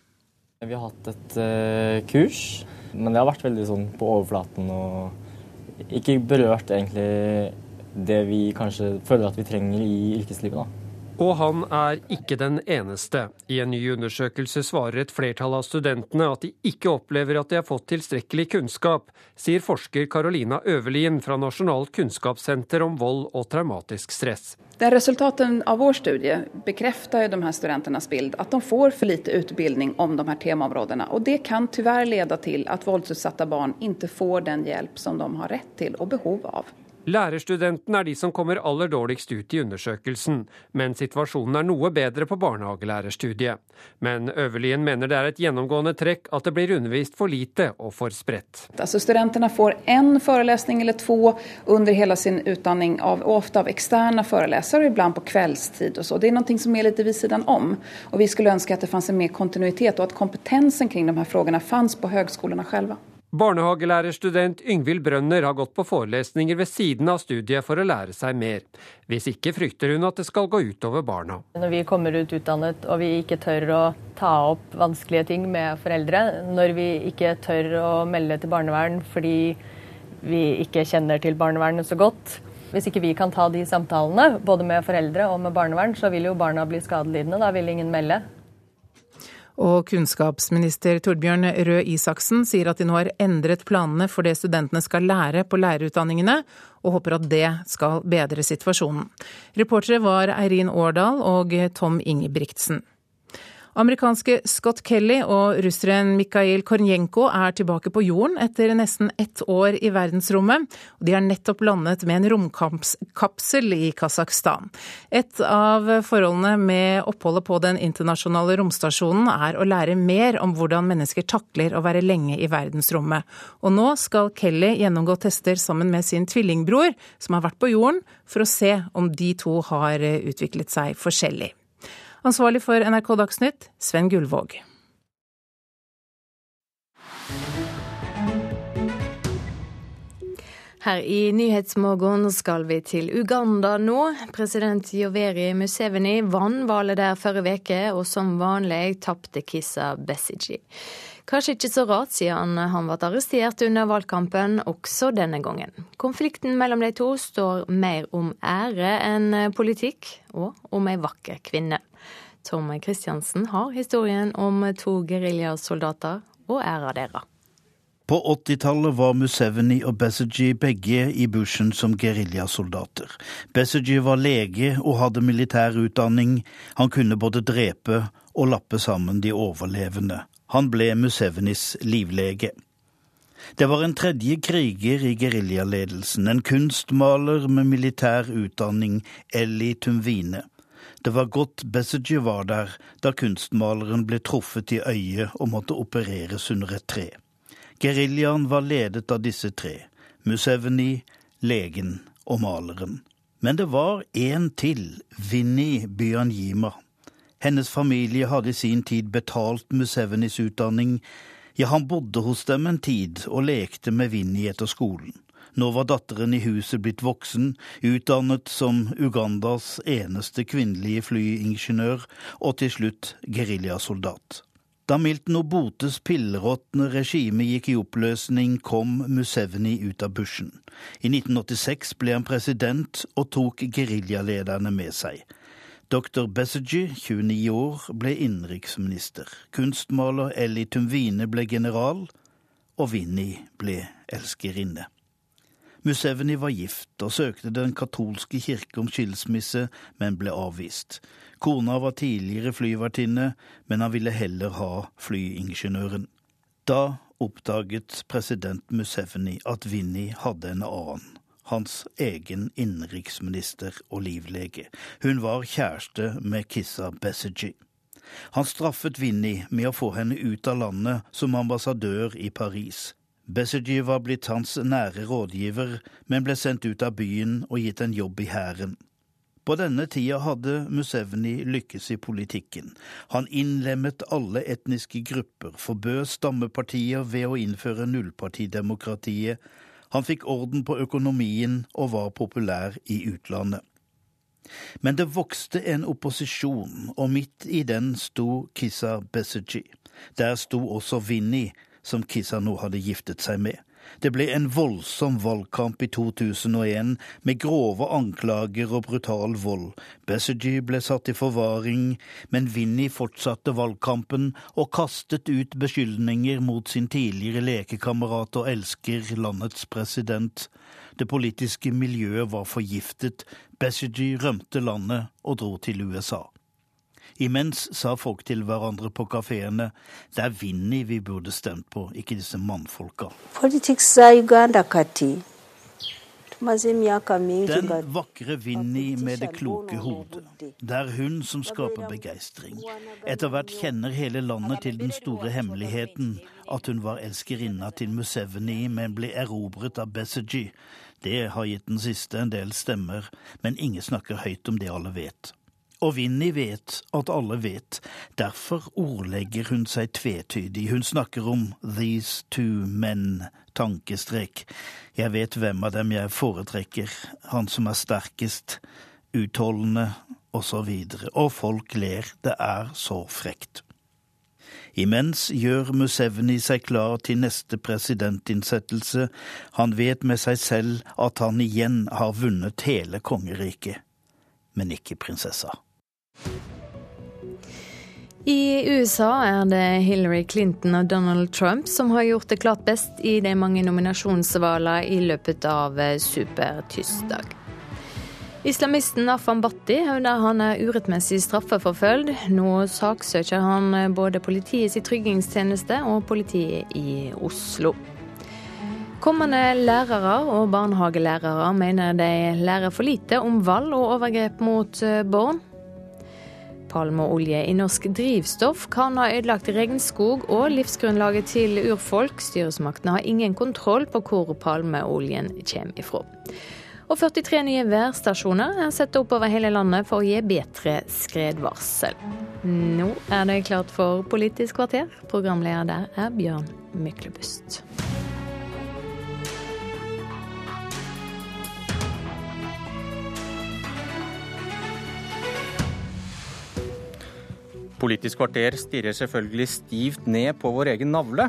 Speaker 40: Vi har hatt et uh, kurs, men det har vært veldig sånn på overflaten og ikke berørt egentlig det vi kanskje føler at vi trenger i yrkeslivet. da.
Speaker 48: Og han er ikke den eneste. I en ny undersøkelse svarer et flertall av studentene at de ikke opplever at de har fått tilstrekkelig kunnskap, sier forsker Carolina Øverlien fra Nasjonalt kunnskapssenter om vold og traumatisk stress.
Speaker 26: Det resultaten av vår studie bekrefter de her studentenes bilde at de får for lite utbildning om de her temaområdene. Og det kan dessverre lede til at voldsutsatte barn ikke får den hjelp som de har rett til og behov av.
Speaker 48: Lærerstudentene er de som kommer aller dårligst ut i undersøkelsen, men situasjonen er noe bedre på barnehagelærerstudiet. Men Øverlien mener det er et gjennomgående trekk at det blir undervist for lite og for spredt.
Speaker 26: Altså, studentene får én forelesning eller to under hele sin utdanning, av, ofte av eksterne forelesere, iblant på kveldstid. og så. Det er noe som er litt ved siden om. Og vi skulle ønske at det fantes mer kontinuitet, og at kompetensen kring de her spørsmålene fantes på høgskolene selv.
Speaker 48: Barnehagelærerstudent Yngvild Brønner har gått på forelesninger ved siden av studiet for å lære seg mer. Hvis ikke frykter hun at det skal gå utover barna.
Speaker 49: Når vi kommer ut utdannet og vi ikke tør å ta opp vanskelige ting med foreldre, når vi ikke tør å melde til barnevern fordi vi ikke kjenner til barnevernet så godt, hvis ikke vi kan ta de samtalene, både med foreldre og med barnevern, så vil jo barna bli skadelidende. Da vil ingen melde.
Speaker 25: Og kunnskapsminister Torbjørn Røe Isaksen sier at de nå har endret planene for det studentene skal lære på lærerutdanningene, og håper at det skal bedre situasjonen. Reportere var Eirin Årdal og Tom Ingebrigtsen. Amerikanske Scott Kelly og russeren Mikhail Kornjenko er tilbake på jorden etter nesten ett år i verdensrommet. De har nettopp landet med en romkapsel i Kasakhstan. Et av forholdene med oppholdet på den internasjonale romstasjonen er å lære mer om hvordan mennesker takler å være lenge i verdensrommet. Og nå skal Kelly gjennomgå tester sammen med sin tvillingbror, som har vært på jorden, for å se om de to har utviklet seg forskjellig. Ansvarlig for NRK Dagsnytt, Sven Gullvåg.
Speaker 1: Her i Nyhetsmorgen skal vi til Uganda nå. President Joveri Museveni vant valget der forrige uke, og som vanlig tapte Kissa Besigi. Kanskje ikke så rart, siden han ble arrestert under valgkampen også denne gangen. Konflikten mellom de to står mer om ære enn politikk, og om ei vakker kvinne. Tom Kristiansen har historien om to geriljasoldater og æra deres.
Speaker 50: På 80-tallet var Museveni og Besigye begge i bushen som geriljasoldater. Besigye var lege og hadde militær utdanning. Han kunne både drepe og lappe sammen de overlevende. Han ble Musevenis livlege. Det var en tredje kriger i geriljaledelsen, en kunstmaler med militær utdanning, Elli Tumvine. Det var godt Besseger var der da kunstmaleren ble truffet i øyet og måtte opereres under et tre. Geriljaen var ledet av disse tre, Museveni, legen og maleren. Men det var én til, Vinni Byanyima. Hennes familie hadde i sin tid betalt Musevenis utdanning. Ja, han bodde hos dem en tid og lekte med Vinni etter skolen. Nå var datteren i huset blitt voksen, utdannet som Ugandas eneste kvinnelige flyingeniør, og til slutt geriljasoldat. Da Milton Obotes pilleråtne regime gikk i oppløsning, kom Museveni ut av bushen. I 1986 ble han president og tok geriljalederne med seg. Dr. Besigye, 29 år, ble innenriksminister. Kunstmaler Ellie Tumvine ble general, og Vinni ble elskerinne. Museveni var gift og søkte Den katolske kirke om skilsmisse, men ble avvist. Kona var tidligere flyvertinne, men han ville heller ha flyingeniøren. Da oppdaget president Museveni at Vinni hadde en annen. Hans egen innenriksminister og livlege. Hun var kjæreste med Kissa Besigye. Han straffet Vinni med å få henne ut av landet som ambassadør i Paris. Besigye var blitt hans nære rådgiver, men ble sendt ut av byen og gitt en jobb i hæren. På denne tida hadde Musevni lykkes i politikken. Han innlemmet alle etniske grupper, forbød stammepartier ved å innføre nullpartidemokratiet. Han fikk orden på økonomien og var populær i utlandet. Men det vokste en opposisjon, og midt i den sto Kissa Besseji. Der sto også Vinni, som Kissa nå hadde giftet seg med. Det ble en voldsom valgkamp i 2001 med grove anklager og brutal vold. Besigye ble satt i forvaring, men Vinni fortsatte valgkampen og kastet ut beskyldninger mot sin tidligere lekekamerat og elsker, landets president. Det politiske miljøet var forgiftet. Besigye rømte landet og dro til USA. Imens sa folk til hverandre på kafeene det er Vinni vi burde stemt på, ikke disse mannfolka. Den vakre Vinni med det kloke hodet. Det er hun som skaper begeistring. Etter hvert kjenner hele landet til den store hemmeligheten at hun var elskerinna til Museveni, men ble erobret av Besigye. Det har gitt den siste en del stemmer, men ingen snakker høyt om det alle vet. Og Vinni vet at alle vet. Derfor ordlegger hun seg tvetydig. Hun snakker om these two men, tankestrek. Jeg vet hvem av dem jeg foretrekker, han som er sterkest, utholdende. Og, og folk ler, det er så frekt. Imens gjør Musevni seg klar til neste presidentinnsettelse. Han vet med seg selv at han igjen har vunnet hele kongeriket, men ikke prinsessa.
Speaker 1: I USA er det Hillary Clinton og Donald Trump som har gjort det klart best i de mange nominasjonsvalgene i løpet av eh, supertirsdag. Islamisten Afan Bhatti hevder han er urettmessig straffeforfølgd. Nå saksøker han eh, både politiets tryggingstjeneste og politiet i Oslo. Kommende lærere og barnehagelærere mener de lærer for lite om vold og overgrep mot eh, barn palmeolje i norsk drivstoff kan ha ødelagt regnskog og livsgrunnlaget til urfolk. Styresmaktene har ingen kontroll på hvor palmeoljen kommer ifra. Og 43 nye værstasjoner er satt opp over hele landet for å gi bedre skredvarsel. Nå er det klart for Politisk kvarter. Programleder der er Bjørn Myklebust.
Speaker 51: Politisk kvarter stirrer selvfølgelig stivt ned på vår egen navle.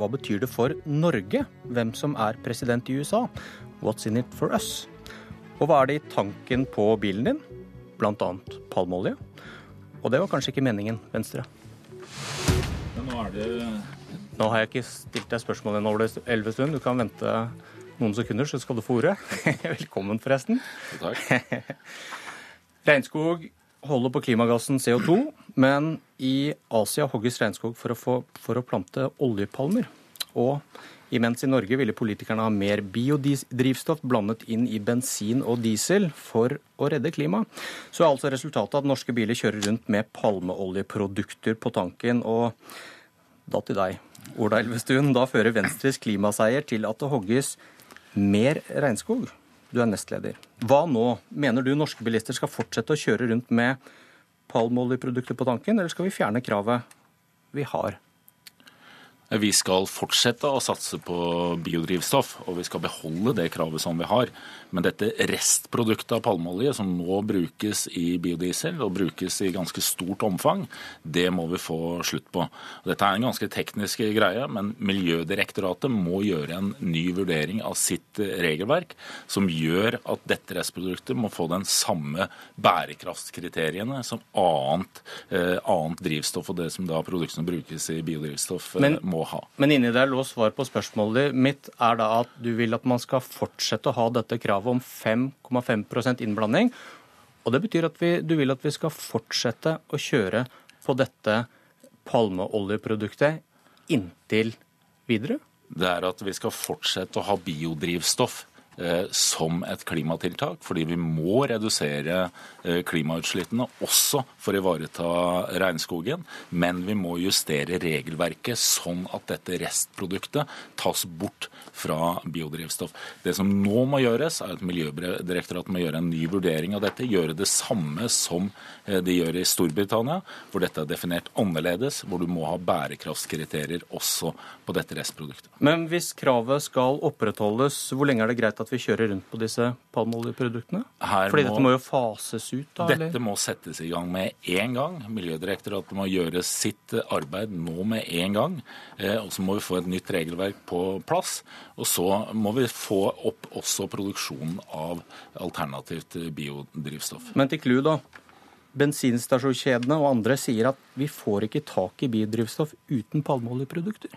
Speaker 51: Hva betyr det for Norge hvem som er president i USA? What's in it for us? Og hva er det i tanken på bilen din? Blant annet palmeolje. Og det var kanskje ikke meningen, Venstre.
Speaker 52: Men nå er det
Speaker 51: Nå har jeg ikke stilt deg spørsmål ennå, Elvestuen. Du kan vente noen sekunder, så skal du få ordet. (laughs) Velkommen, forresten.
Speaker 52: Takk. (laughs)
Speaker 51: Regnskog holder på klimagassen CO2, men i Asia hogges regnskog for å, få, for å plante oljepalmer. Og imens i Norge ville politikerne ha mer biodrivstoff blandet inn i bensin og diesel for å redde klimaet, så er altså resultatet at norske biler kjører rundt med palmeoljeprodukter på tanken. Og da til deg, Ola Elvestuen. Da fører Venstres klimaseier til at det hogges mer regnskog. Du er nestleder. Hva nå? Mener du norske bilister skal fortsette å kjøre rundt med palmeoljeprodukter på tanken, eller skal vi fjerne kravet vi har?
Speaker 53: Vi skal fortsette å satse på biodrivstoff, og vi skal beholde det kravet som vi har. Men dette restproduktet av palmeolje som nå brukes i biodiesel, og brukes i ganske stort omfang, det må vi få slutt på. Dette er en ganske teknisk greie, men Miljødirektoratet må gjøre en ny vurdering av sitt regelverk, som gjør at dette restproduktet må få den samme bærekraftskriteriene som annet, eh, annet drivstoff og det som da produktene brukes i biodrivstoff eh,
Speaker 51: Men-
Speaker 53: må ha.
Speaker 51: Men inni der lå svar på spørsmålet mitt er da at du vil at man skal fortsette å ha dette kravet om 5,5% innblanding. Og det betyr at vi, du vil at vi skal fortsette å kjøre på dette palmeoljeproduktet inntil videre?
Speaker 53: det er at vi skal fortsette å ha biodrivstoff som et klimatiltak, fordi vi må redusere eh, klimautslippene også for å ivareta regnskogen. Men vi må justere regelverket sånn at dette restproduktet tas bort fra biodrivstoff. Det som nå må gjøres, er at Miljødirektoratet må gjøre en ny vurdering av dette. Gjøre det samme som eh, de gjør i Storbritannia, hvor dette er definert annerledes, hvor du må ha bærekraftskriterier også på dette restproduktet.
Speaker 51: Men hvis kravet skal opprettholdes, hvor lenge er det greit at vi kjører rundt på disse palmeoljeproduktene? Fordi
Speaker 53: må-
Speaker 51: dette må jo fases ut, da? eller?
Speaker 53: Dette må settes i gang med en gang. Miljødirektoratet må gjøre sitt arbeid nå med en gang. Eh, Og så må vi få et nytt regelverk på plass. Og så må vi få opp også produksjonen av alternativt biodrivstoff.
Speaker 51: Men til clou, da. Bensinstasjonskjedene og andre sier at vi får ikke tak i biodrivstoff uten palmeoljeprodukter.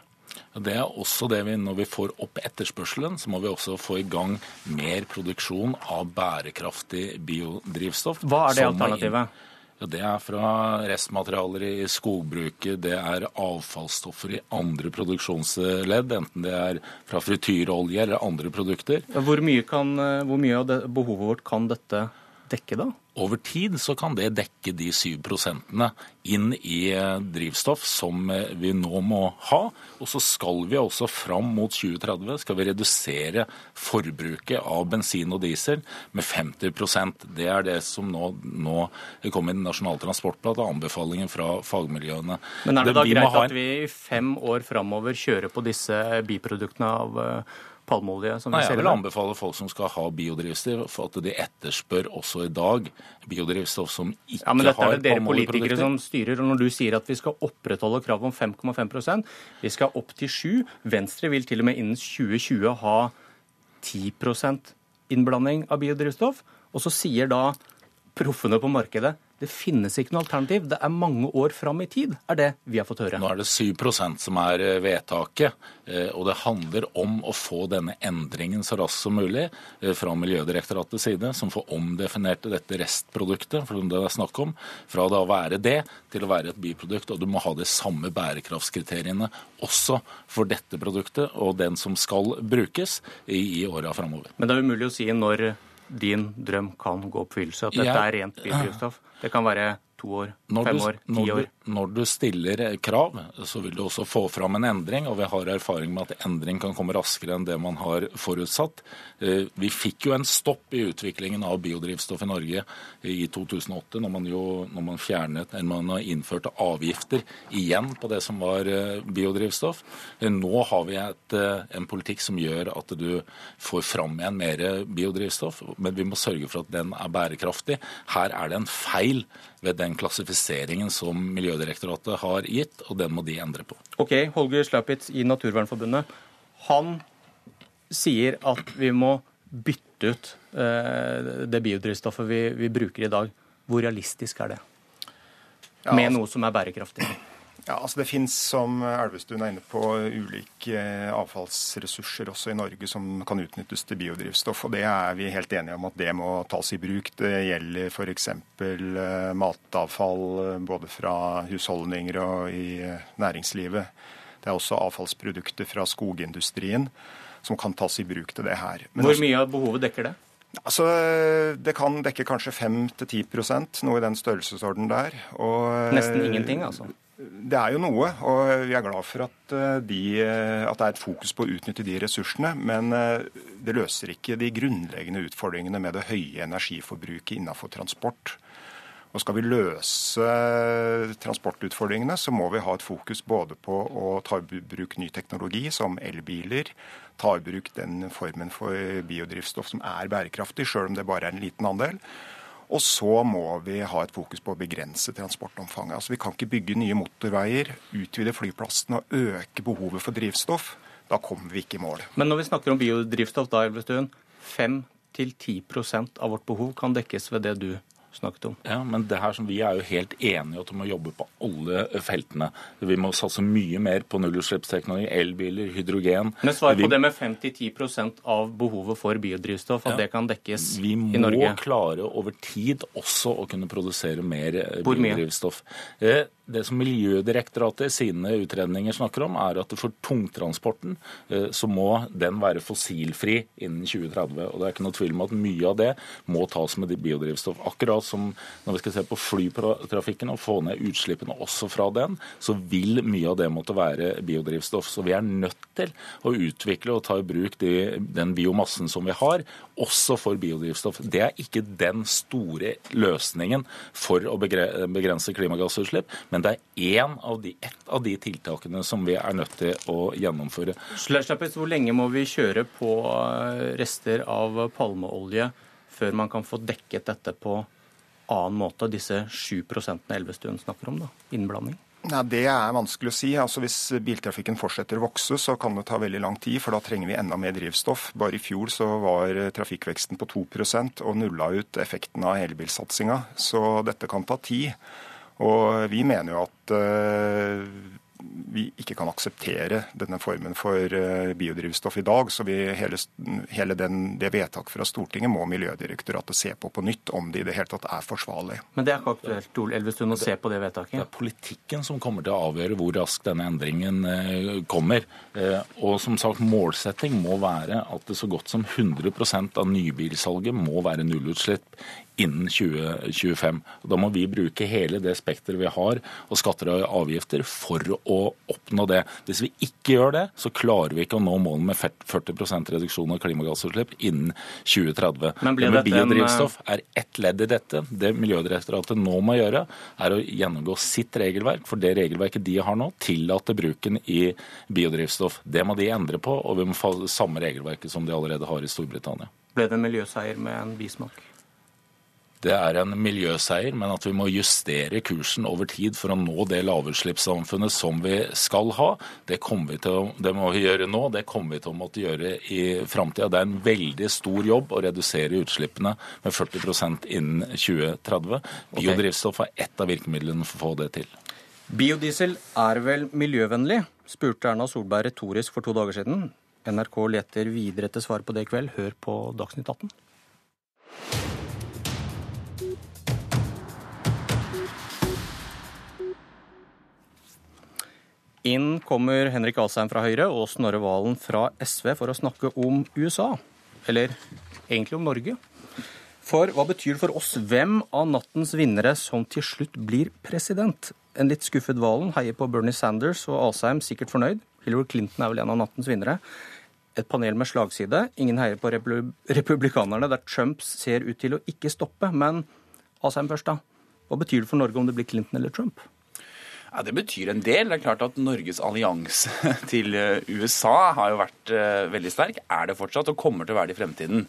Speaker 53: Det er også det vi, Når vi får opp etterspørselen, så må vi også få i gang mer produksjon av bærekraftig biodrivstoff.
Speaker 51: Hva er det alternativet?
Speaker 53: Ja, det er fra restmaterialer i skogbruket, det er avfallsstoffer i andre produksjonsledd, enten det er fra frityrolje eller andre produkter.
Speaker 51: Hvor mye, kan, eh, hvor mye av behovet vårt kan dette dekke, da?
Speaker 53: Over tid så kan det dekke de 7 prosentene inn i eh, drivstoff som eh, vi nå må ha. Og så skal vi også fram mot 2030 skal vi redusere forbruket av bensin og diesel med 50% Det er det som nå, nå kom i den nasjonale transportplan, anbefalingen fra fagmiljøene.
Speaker 51: Men er det da
Speaker 53: vi
Speaker 51: greit
Speaker 53: ha
Speaker 51: at vi i fem år framover kjører på disse biproduktene av eh, palmeolje? som vi
Speaker 53: Nei, jeg
Speaker 51: ser i
Speaker 53: vil anbefale folk som skal ha biodrivstoff, for at de etterspør også i dag biodrivstoff som ikke har...
Speaker 51: Ja, men dette er det dere politikere som styrer. og Når du sier at vi skal opprettholde kravet om 5,5% vi skal opp til 7 Venstre vil til og med innen 2020 ha 10% innblanding av biodrivstoff. Og så sier da proffene på markedet det finnes ikke noe alternativ. Det er mange år fram i tid, er det vi har fått høre.
Speaker 53: Nå er det 7% som er eh, vedtaket, eh, og det handler om å få denne endringen så raskt som mulig eh, fra Miljødirektoratets side, som får omdefinert dette restproduktet, for det er snakk om, fra da å være det til å være et biprodukt. Og du må ha de samme bærekraftskriteriene også for dette produktet og den som skal brukes i, i åra framover.
Speaker 51: Men det er umulig å si når din drøm kan gå oppfyllelse. At dette er rent biodrivstoff. Det kan være to år,
Speaker 53: Når
Speaker 51: fem
Speaker 53: du,
Speaker 51: år, ti
Speaker 53: når,
Speaker 51: år.
Speaker 53: du, når du stiller krav, så vil du også få fram en endring. Og vi har erfaring med at endring kan komme raskere enn det man har forutsatt. Eh, Vi fikk jo en stopp i utviklingen av biodrivstoff i Norge i 2008, når man jo når man fjernet, eller man innførte avgifter igjen på det som var eh, biodrivstoff. Eh, Nå har vi et, eh, en politikk som gjør at du får fram igjen mer biodrivstoff, men vi må sørge for at den er bærekraftig. Her er det en feil ved den klassifiseringen som Miljødirektoratet har gitt, og den må de endre på.
Speaker 51: Ok, Holger Slapitz i Naturvernforbundet. Han sier at vi må bytte ut eh, det biodrivstoffet vi, vi bruker i dag. Hvor realistisk er det? Med
Speaker 54: altså-
Speaker 51: noe som er bærekraftig.
Speaker 54: Ja, altså Det finnes, som Elvestuen er inne på, ulike eh, avfallsressurser også i Norge som kan utnyttes til biodrivstoff. og Det er vi helt enige om at det må tas i bruk. Det gjelder f.eks. matavfall eh, både fra husholdninger og i eh, næringslivet. Det er også avfallsprodukter fra skogindustrien som kan tas i bruk til det her. Men
Speaker 51: Hvor mye av behovet dekker det?
Speaker 54: Altså, Det kan dekke kanskje 5-10% noe i den størrelsesorden der. Og,
Speaker 51: Nesten ingenting, altså.
Speaker 54: Det er jo noe, og vi er glad for at, eh, de, eh, at det er et fokus på å utnytte de ressursene. Men eh, det løser ikke de grunnleggende utfordringene med det høye energiforbruket innenfor transport. Og Skal vi løse transportutfordringene, så må vi ha et fokus både på å ta i bruk ny teknologi, som elbiler, ta i bruk den formen for biodrivstoff som er bærekraftig, sjøl om det bare er en liten andel. Og så må vi ha et fokus på å begrense transportomfanget. Altså Vi kan ikke bygge nye motorveier, utvide flyplassene og øke behovet for drivstoff. Da kommer vi ikke i mål.
Speaker 51: Men når vi snakker om biodrivstoff, da, Elvestuen, 5-10% av vårt behov kan dekkes ved det du snakket om.
Speaker 53: Ja, men det her som Vi er jo helt enige om at vi må jobbe på alle feltene. Vi må satse mye mer på nullutslippsteknologi, elbiler, hydrogen.
Speaker 51: Men svar på
Speaker 53: vi,
Speaker 51: det med 5-10% av behovet for biodrivstoff, at
Speaker 53: Ja.
Speaker 51: det kan dekkes i Norge?
Speaker 53: vi må klare over tid også å kunne produsere mer eh,
Speaker 51: Hvor
Speaker 53: biodrivstoff. Eh, Det som Miljødirektoratet i sine utredninger snakker om, er at for tungtransporten eh, så må den være fossilfri innen 2030. Og det er ikke noe tvil om at mye av det må tas med biodrivstoff. Akkurat som når vi skal se på flytrafikken og få ned utslippene også fra den, så vil mye av det måtte være biodrivstoff. Så vi er nødt til å utvikle og ta i bruk de, den biomassen som vi har, også for biodrivstoff. Det er ikke den store løsningen for å begrense klimagassutslipp, men det er én av de, ett av de tiltakene som vi er nødt til å gjennomføre.
Speaker 51: Slappis, hvor lenge må vi kjøre på eh, rester av palmeolje før man kan få dekket dette på annen måte, disse 7% Elvestuen snakker om, da, innblanding?
Speaker 54: Nei, Det er vanskelig å si. Altså Hvis biltrafikken fortsetter å vokse, så kan det ta veldig lang tid, for da trenger vi enda mer drivstoff. Bare i fjor så var trafikkveksten på 2% og nulla ut effekten av elbilsatsinga. Så dette kan ta tid. Og vi mener jo at eh, vi ikke kan akseptere denne formen for eh, biodrivstoff i dag. Så vi, hele, hele den, det vedtaket fra Stortinget må Miljødirektoratet se på på nytt, om det i det hele tatt er forsvarlig.
Speaker 51: Men det er ikke aktuelt Ole Elvestuen, å se på det vedtaket?
Speaker 53: Det er politikken som kommer til å avgjøre hvor raskt denne endringen eh, kommer. Eh, Og som sagt, målsetting må være at det så godt som 100% av nybilsalget må være nullutslipp innen 2025. Og Da må vi bruke hele det spekteret vi har og skatter og avgifter for å oppnå det. Hvis vi ikke gjør det, så klarer vi ikke å nå målet med 40% reduksjon av klimagassutslipp innen 2030.
Speaker 51: Men
Speaker 53: det med biodrivstoff er ett ledd i dette. Det Miljødirektoratet nå må gjøre, er å gjennomgå sitt regelverk. For det regelverket de har nå, tillater bruken i biodrivstoff. Det må de endre på, og vi må få samme regelverket som de allerede har i Storbritannia.
Speaker 51: Ble det en miljøseier med en bismak?
Speaker 53: Det er en miljøseier, men at vi må justere kursen over tid for å nå det lavutslippssamfunnet som vi skal ha. Det, vi til å, det må vi gjøre nå, det kommer vi til å måtte gjøre i framtida. Det er en veldig stor jobb å redusere utslippene med 40% innen 2030. Biodrivstoff er ett av virkemidlene for å få det til.
Speaker 51: Biodiesel er vel miljøvennlig? spurte Erna Solberg retorisk for to dager siden. NRK leter videre etter svar på det i kveld. Hør på Dagsnytt 18. Inn kommer Henrik Asheim fra Høyre og Snorre Valen fra SV for å snakke om USA. Eller egentlig om Norge. For hva betyr det for oss hvem av nattens vinnere som til slutt blir president? En litt skuffet Valen heier på Bernie Sanders og Asheim sikkert fornøyd. Hillary Clinton er vel en av nattens vinnere. Et panel med slagside. Ingen heier på republikanerne, der Trump ser ut til å ikke stoppe. Men Asheim først, da. Hva betyr det for Norge om det blir Clinton eller Trump?
Speaker 55: Ja, Det betyr en del. Det er klart at Norges allianse (laughs) til eh, USA har jo vært eh, veldig sterk, er det fortsatt, og kommer til å være det i fremtiden.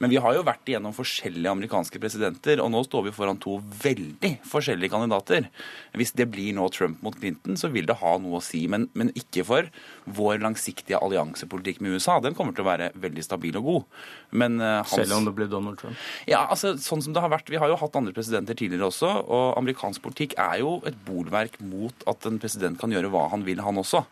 Speaker 55: Men vi har jo vært igjennom forskjellige amerikanske presidenter, og nå står vi foran to veldig forskjellige kandidater. Hvis det blir nå Trump mot Clinton, så vil det ha noe å si, men, men ikke for vår langsiktige alliansepolitikk med USA. Den kommer til å være veldig stabil og god. Men uh, hans...
Speaker 51: Selv om det blir Donald Trump?
Speaker 55: Ja, altså sånn som det har vært. Vi har jo hatt andre presidenter tidligere også, og amerikansk politikk er jo et bolverk mot at en president kan gjøre hva han vil, han også.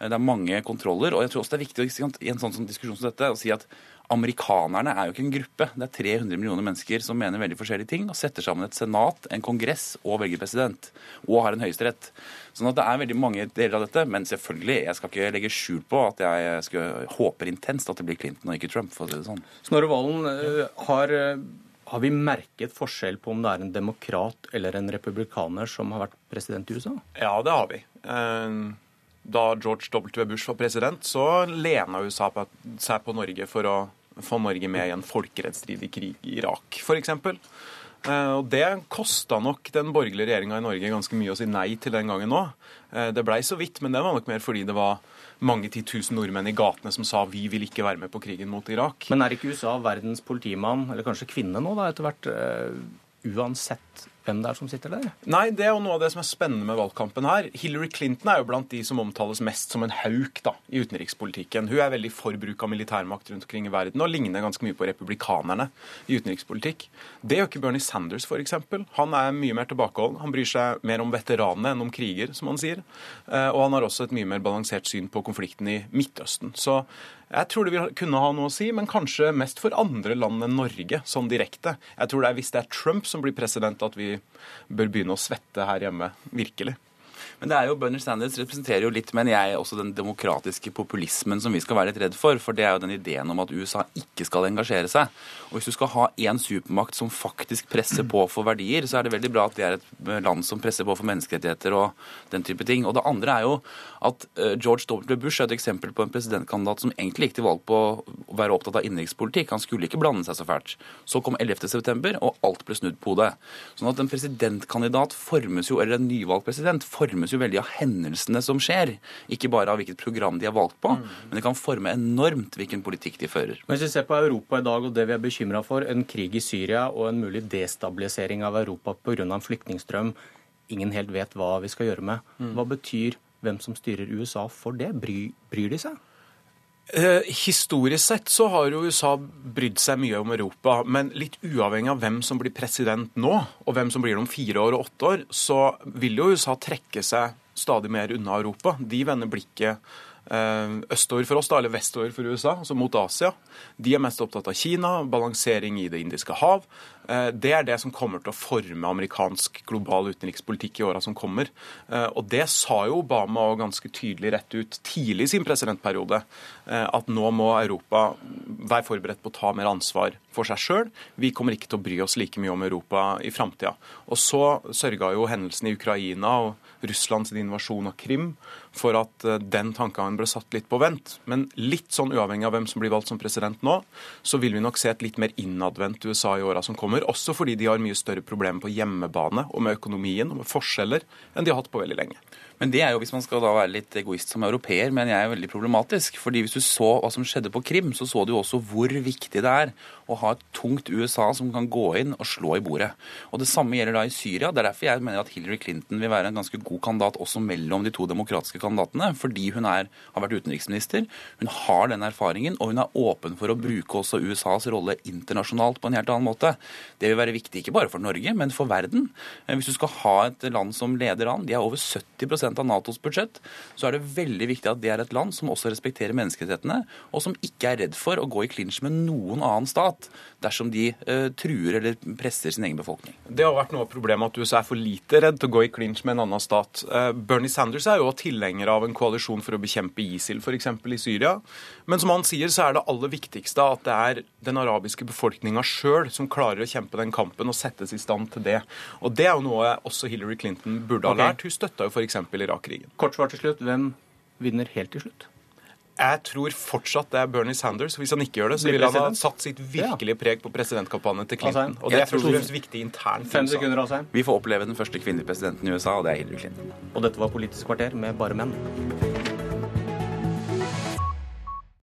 Speaker 55: Det er mange kontroller, og jeg tror også det er viktig i en sånn diskusjon som dette å si at amerikanerne er jo ikke en gruppe. Det er 300 millioner mennesker som mener veldig forskjellige ting, og setter sammen et senat, en kongress og velger president. Og har en høyesterett. Sånn at det er veldig mange deler av dette. Men selvfølgelig, jeg skal ikke legge skjul på at jeg skal, håper intenst at det blir Clinton og ikke Trump, for å si det sånn.
Speaker 51: Snorre Valen, eh, har, eh, har vi merket forskjell på om det er en demokrat eller en republikaner som har vært president i USA?
Speaker 56: Ja, det har vi. Eh, Da George W. Bush var president, så lena USA på, seg på Norge for å få Norge med i en folkerettsstridig krig i Irak, f.eks. Eh, og Det kosta nok den borgerlige regjeringa i Norge ganske mye å si nei til den gangen òg. Det blei så vidt, men det var nok mer fordi det var mange titusen nordmenn i gatene som sa vi vil ikke være med på krigen mot Irak.
Speaker 51: Men er ikke USA verdens politimann, eller kanskje kvinne nå, da, etter hvert, uh, uansett hvem det er som sitter der?
Speaker 56: Nei, det er jo noe av det som er spennende med valgkampen her. Hillary Clinton er jo blant de som omtales mest som en hauk da, i utenrikspolitikken. Hun er veldig for bruk av militærmakt rundt omkring i verden og ligner ganske mye på republikanerne i utenrikspolitikk. Det gjør ikke Bernie Sanders, f.eks. Han er mye mer tilbakeholden. Han bryr seg mer om veteranene enn om kriger, som han sier. Eh, og han har også et mye mer balansert syn på konflikten i Midtøsten. Så jeg tror det vil kunne ha noe å si, men kanskje mest for andre land enn Norge, sånn direkte. Jeg tror det er hvis det er Trump som blir president at vi bør begynne å svette her hjemme. Virkelig.
Speaker 55: Men det er jo, Bernie Sanders representerer jo litt, men jeg, også den demokratiske populismen som vi skal være litt redd for. For det er jo den ideen om at USA ikke skal engasjere seg. Og hvis du skal ha én supermakt som faktisk presser på for verdier, så er det veldig bra at det er et land som presser på for menneskerettigheter og den type ting. Og det andre er jo at eh, George W. Bush er et eksempel på en presidentkandidat som egentlig gikk til valg på å være opptatt av innenrikspolitikk. Han skulle ikke blande seg så fælt. Så kom 11.9, og alt ble snudd på hodet. Sånn at en presidentkandidat formes jo, eller en nyvalgt president formes formes jo veldig av hendelsene som skjer, ikke bare av hvilket program de er valgt på. Mm. Men det kan forme enormt hvilken politikk de fører.
Speaker 51: Hvis vi ser på Europa i dag og det vi er bekymra for, en krig i Syria og en mulig destabilisering av Europa pga. en flyktningstrøm ingen helt vet hva vi skal gjøre med, mm. hva betyr hvem som styrer USA for det? Bry, bryr de seg?
Speaker 56: Eh, historisk sett så har jo USA brydd seg mye om Europa, men litt uavhengig av hvem som blir president nå, og hvem som blir det om fire år og åtte år, så vil jo USA trekke seg stadig mer unna Europa. De vender blikket eh, østover for oss, da, eller vestover for USA, altså mot Asia. De er mest opptatt av Kina, balansering i Det indiske hav. Eh, det er det som kommer til å forme amerikansk global utenrikspolitikk i åra som kommer. Eh, og det sa jo Obama ganske tydelig rett ut tidlig i sin presidentperiode, eh, at nå må Europa være forberedt på å ta mer ansvar for seg sjøl. Vi kommer ikke til å bry oss like mye om Europa i framtida. Og så sørga jo hendelsene i Ukraina og Russlands invasjon av Krim for at den tankegangen ble satt litt på vent. Men litt sånn uavhengig av hvem som blir valgt som president nå, så vil vi nok se et litt mer innadvendt USA i åra som kommer kommer, også fordi de har mye større problemer på hjemmebane og med økonomien og med forskjeller enn de har hatt på veldig lenge.
Speaker 55: Men det er jo, hvis man skal da være litt egoist som europeer, men jeg er veldig problematisk. fordi hvis du så hva som skjedde på Krim, så så du også hvor viktig det er å ha et tungt USA som kan gå inn og slå i bordet. Og Det samme gjelder da i Syria. Det er derfor jeg mener at Hillary Clinton vil være en ganske god kandidat også mellom de to demokratiske kandidatene. Fordi hun er, har vært utenriksminister, hun har den erfaringen, og hun er åpen for å bruke også USAs rolle internasjonalt på en helt annen måte. Det vil være viktig ikke bare for Norge, men for verden. Hvis du skal ha et land som leder an, de er over 70% av Natos budsjett, så er det veldig viktig at det er et land som også respekterer menneskerettighetene, og som ikke er redd for å gå i klinsj med noen annen stat dersom de uh, truer eller presser sin egen befolkning.
Speaker 56: Det har vært noe av problemet at USA er for lite redd til å gå i clinch med en annen stat. Uh, Bernie Sanders er jo tilhenger av en koalisjon for å bekjempe ISIL, f.eks. i Syria. Men som han sier, så er det aller viktigste at det er den arabiske befolkninga sjøl som klarer å kjempe den kampen og settes i stand til det. Og Det er jo noe også Hillary Clinton burde ha lært. Hun støtta jo f.eks. Irak-krigen.
Speaker 51: Kort svar til slutt. Hvem vinner helt til slutt?
Speaker 56: Jeg tror fortsatt det er Bernie Sanders. Hvis han ikke gjør det, så vil han ha satt sitt virkelige preg på presidentkampanjen til Clinton. Og det er først og fremst viktig internt.
Speaker 51: Fem sekunder, Asheim.
Speaker 55: Vi får oppleve den første kvinnelige presidenten i USA, og det er Hillary Clinton.
Speaker 51: Og dette var Politisk kvarter med bare menn.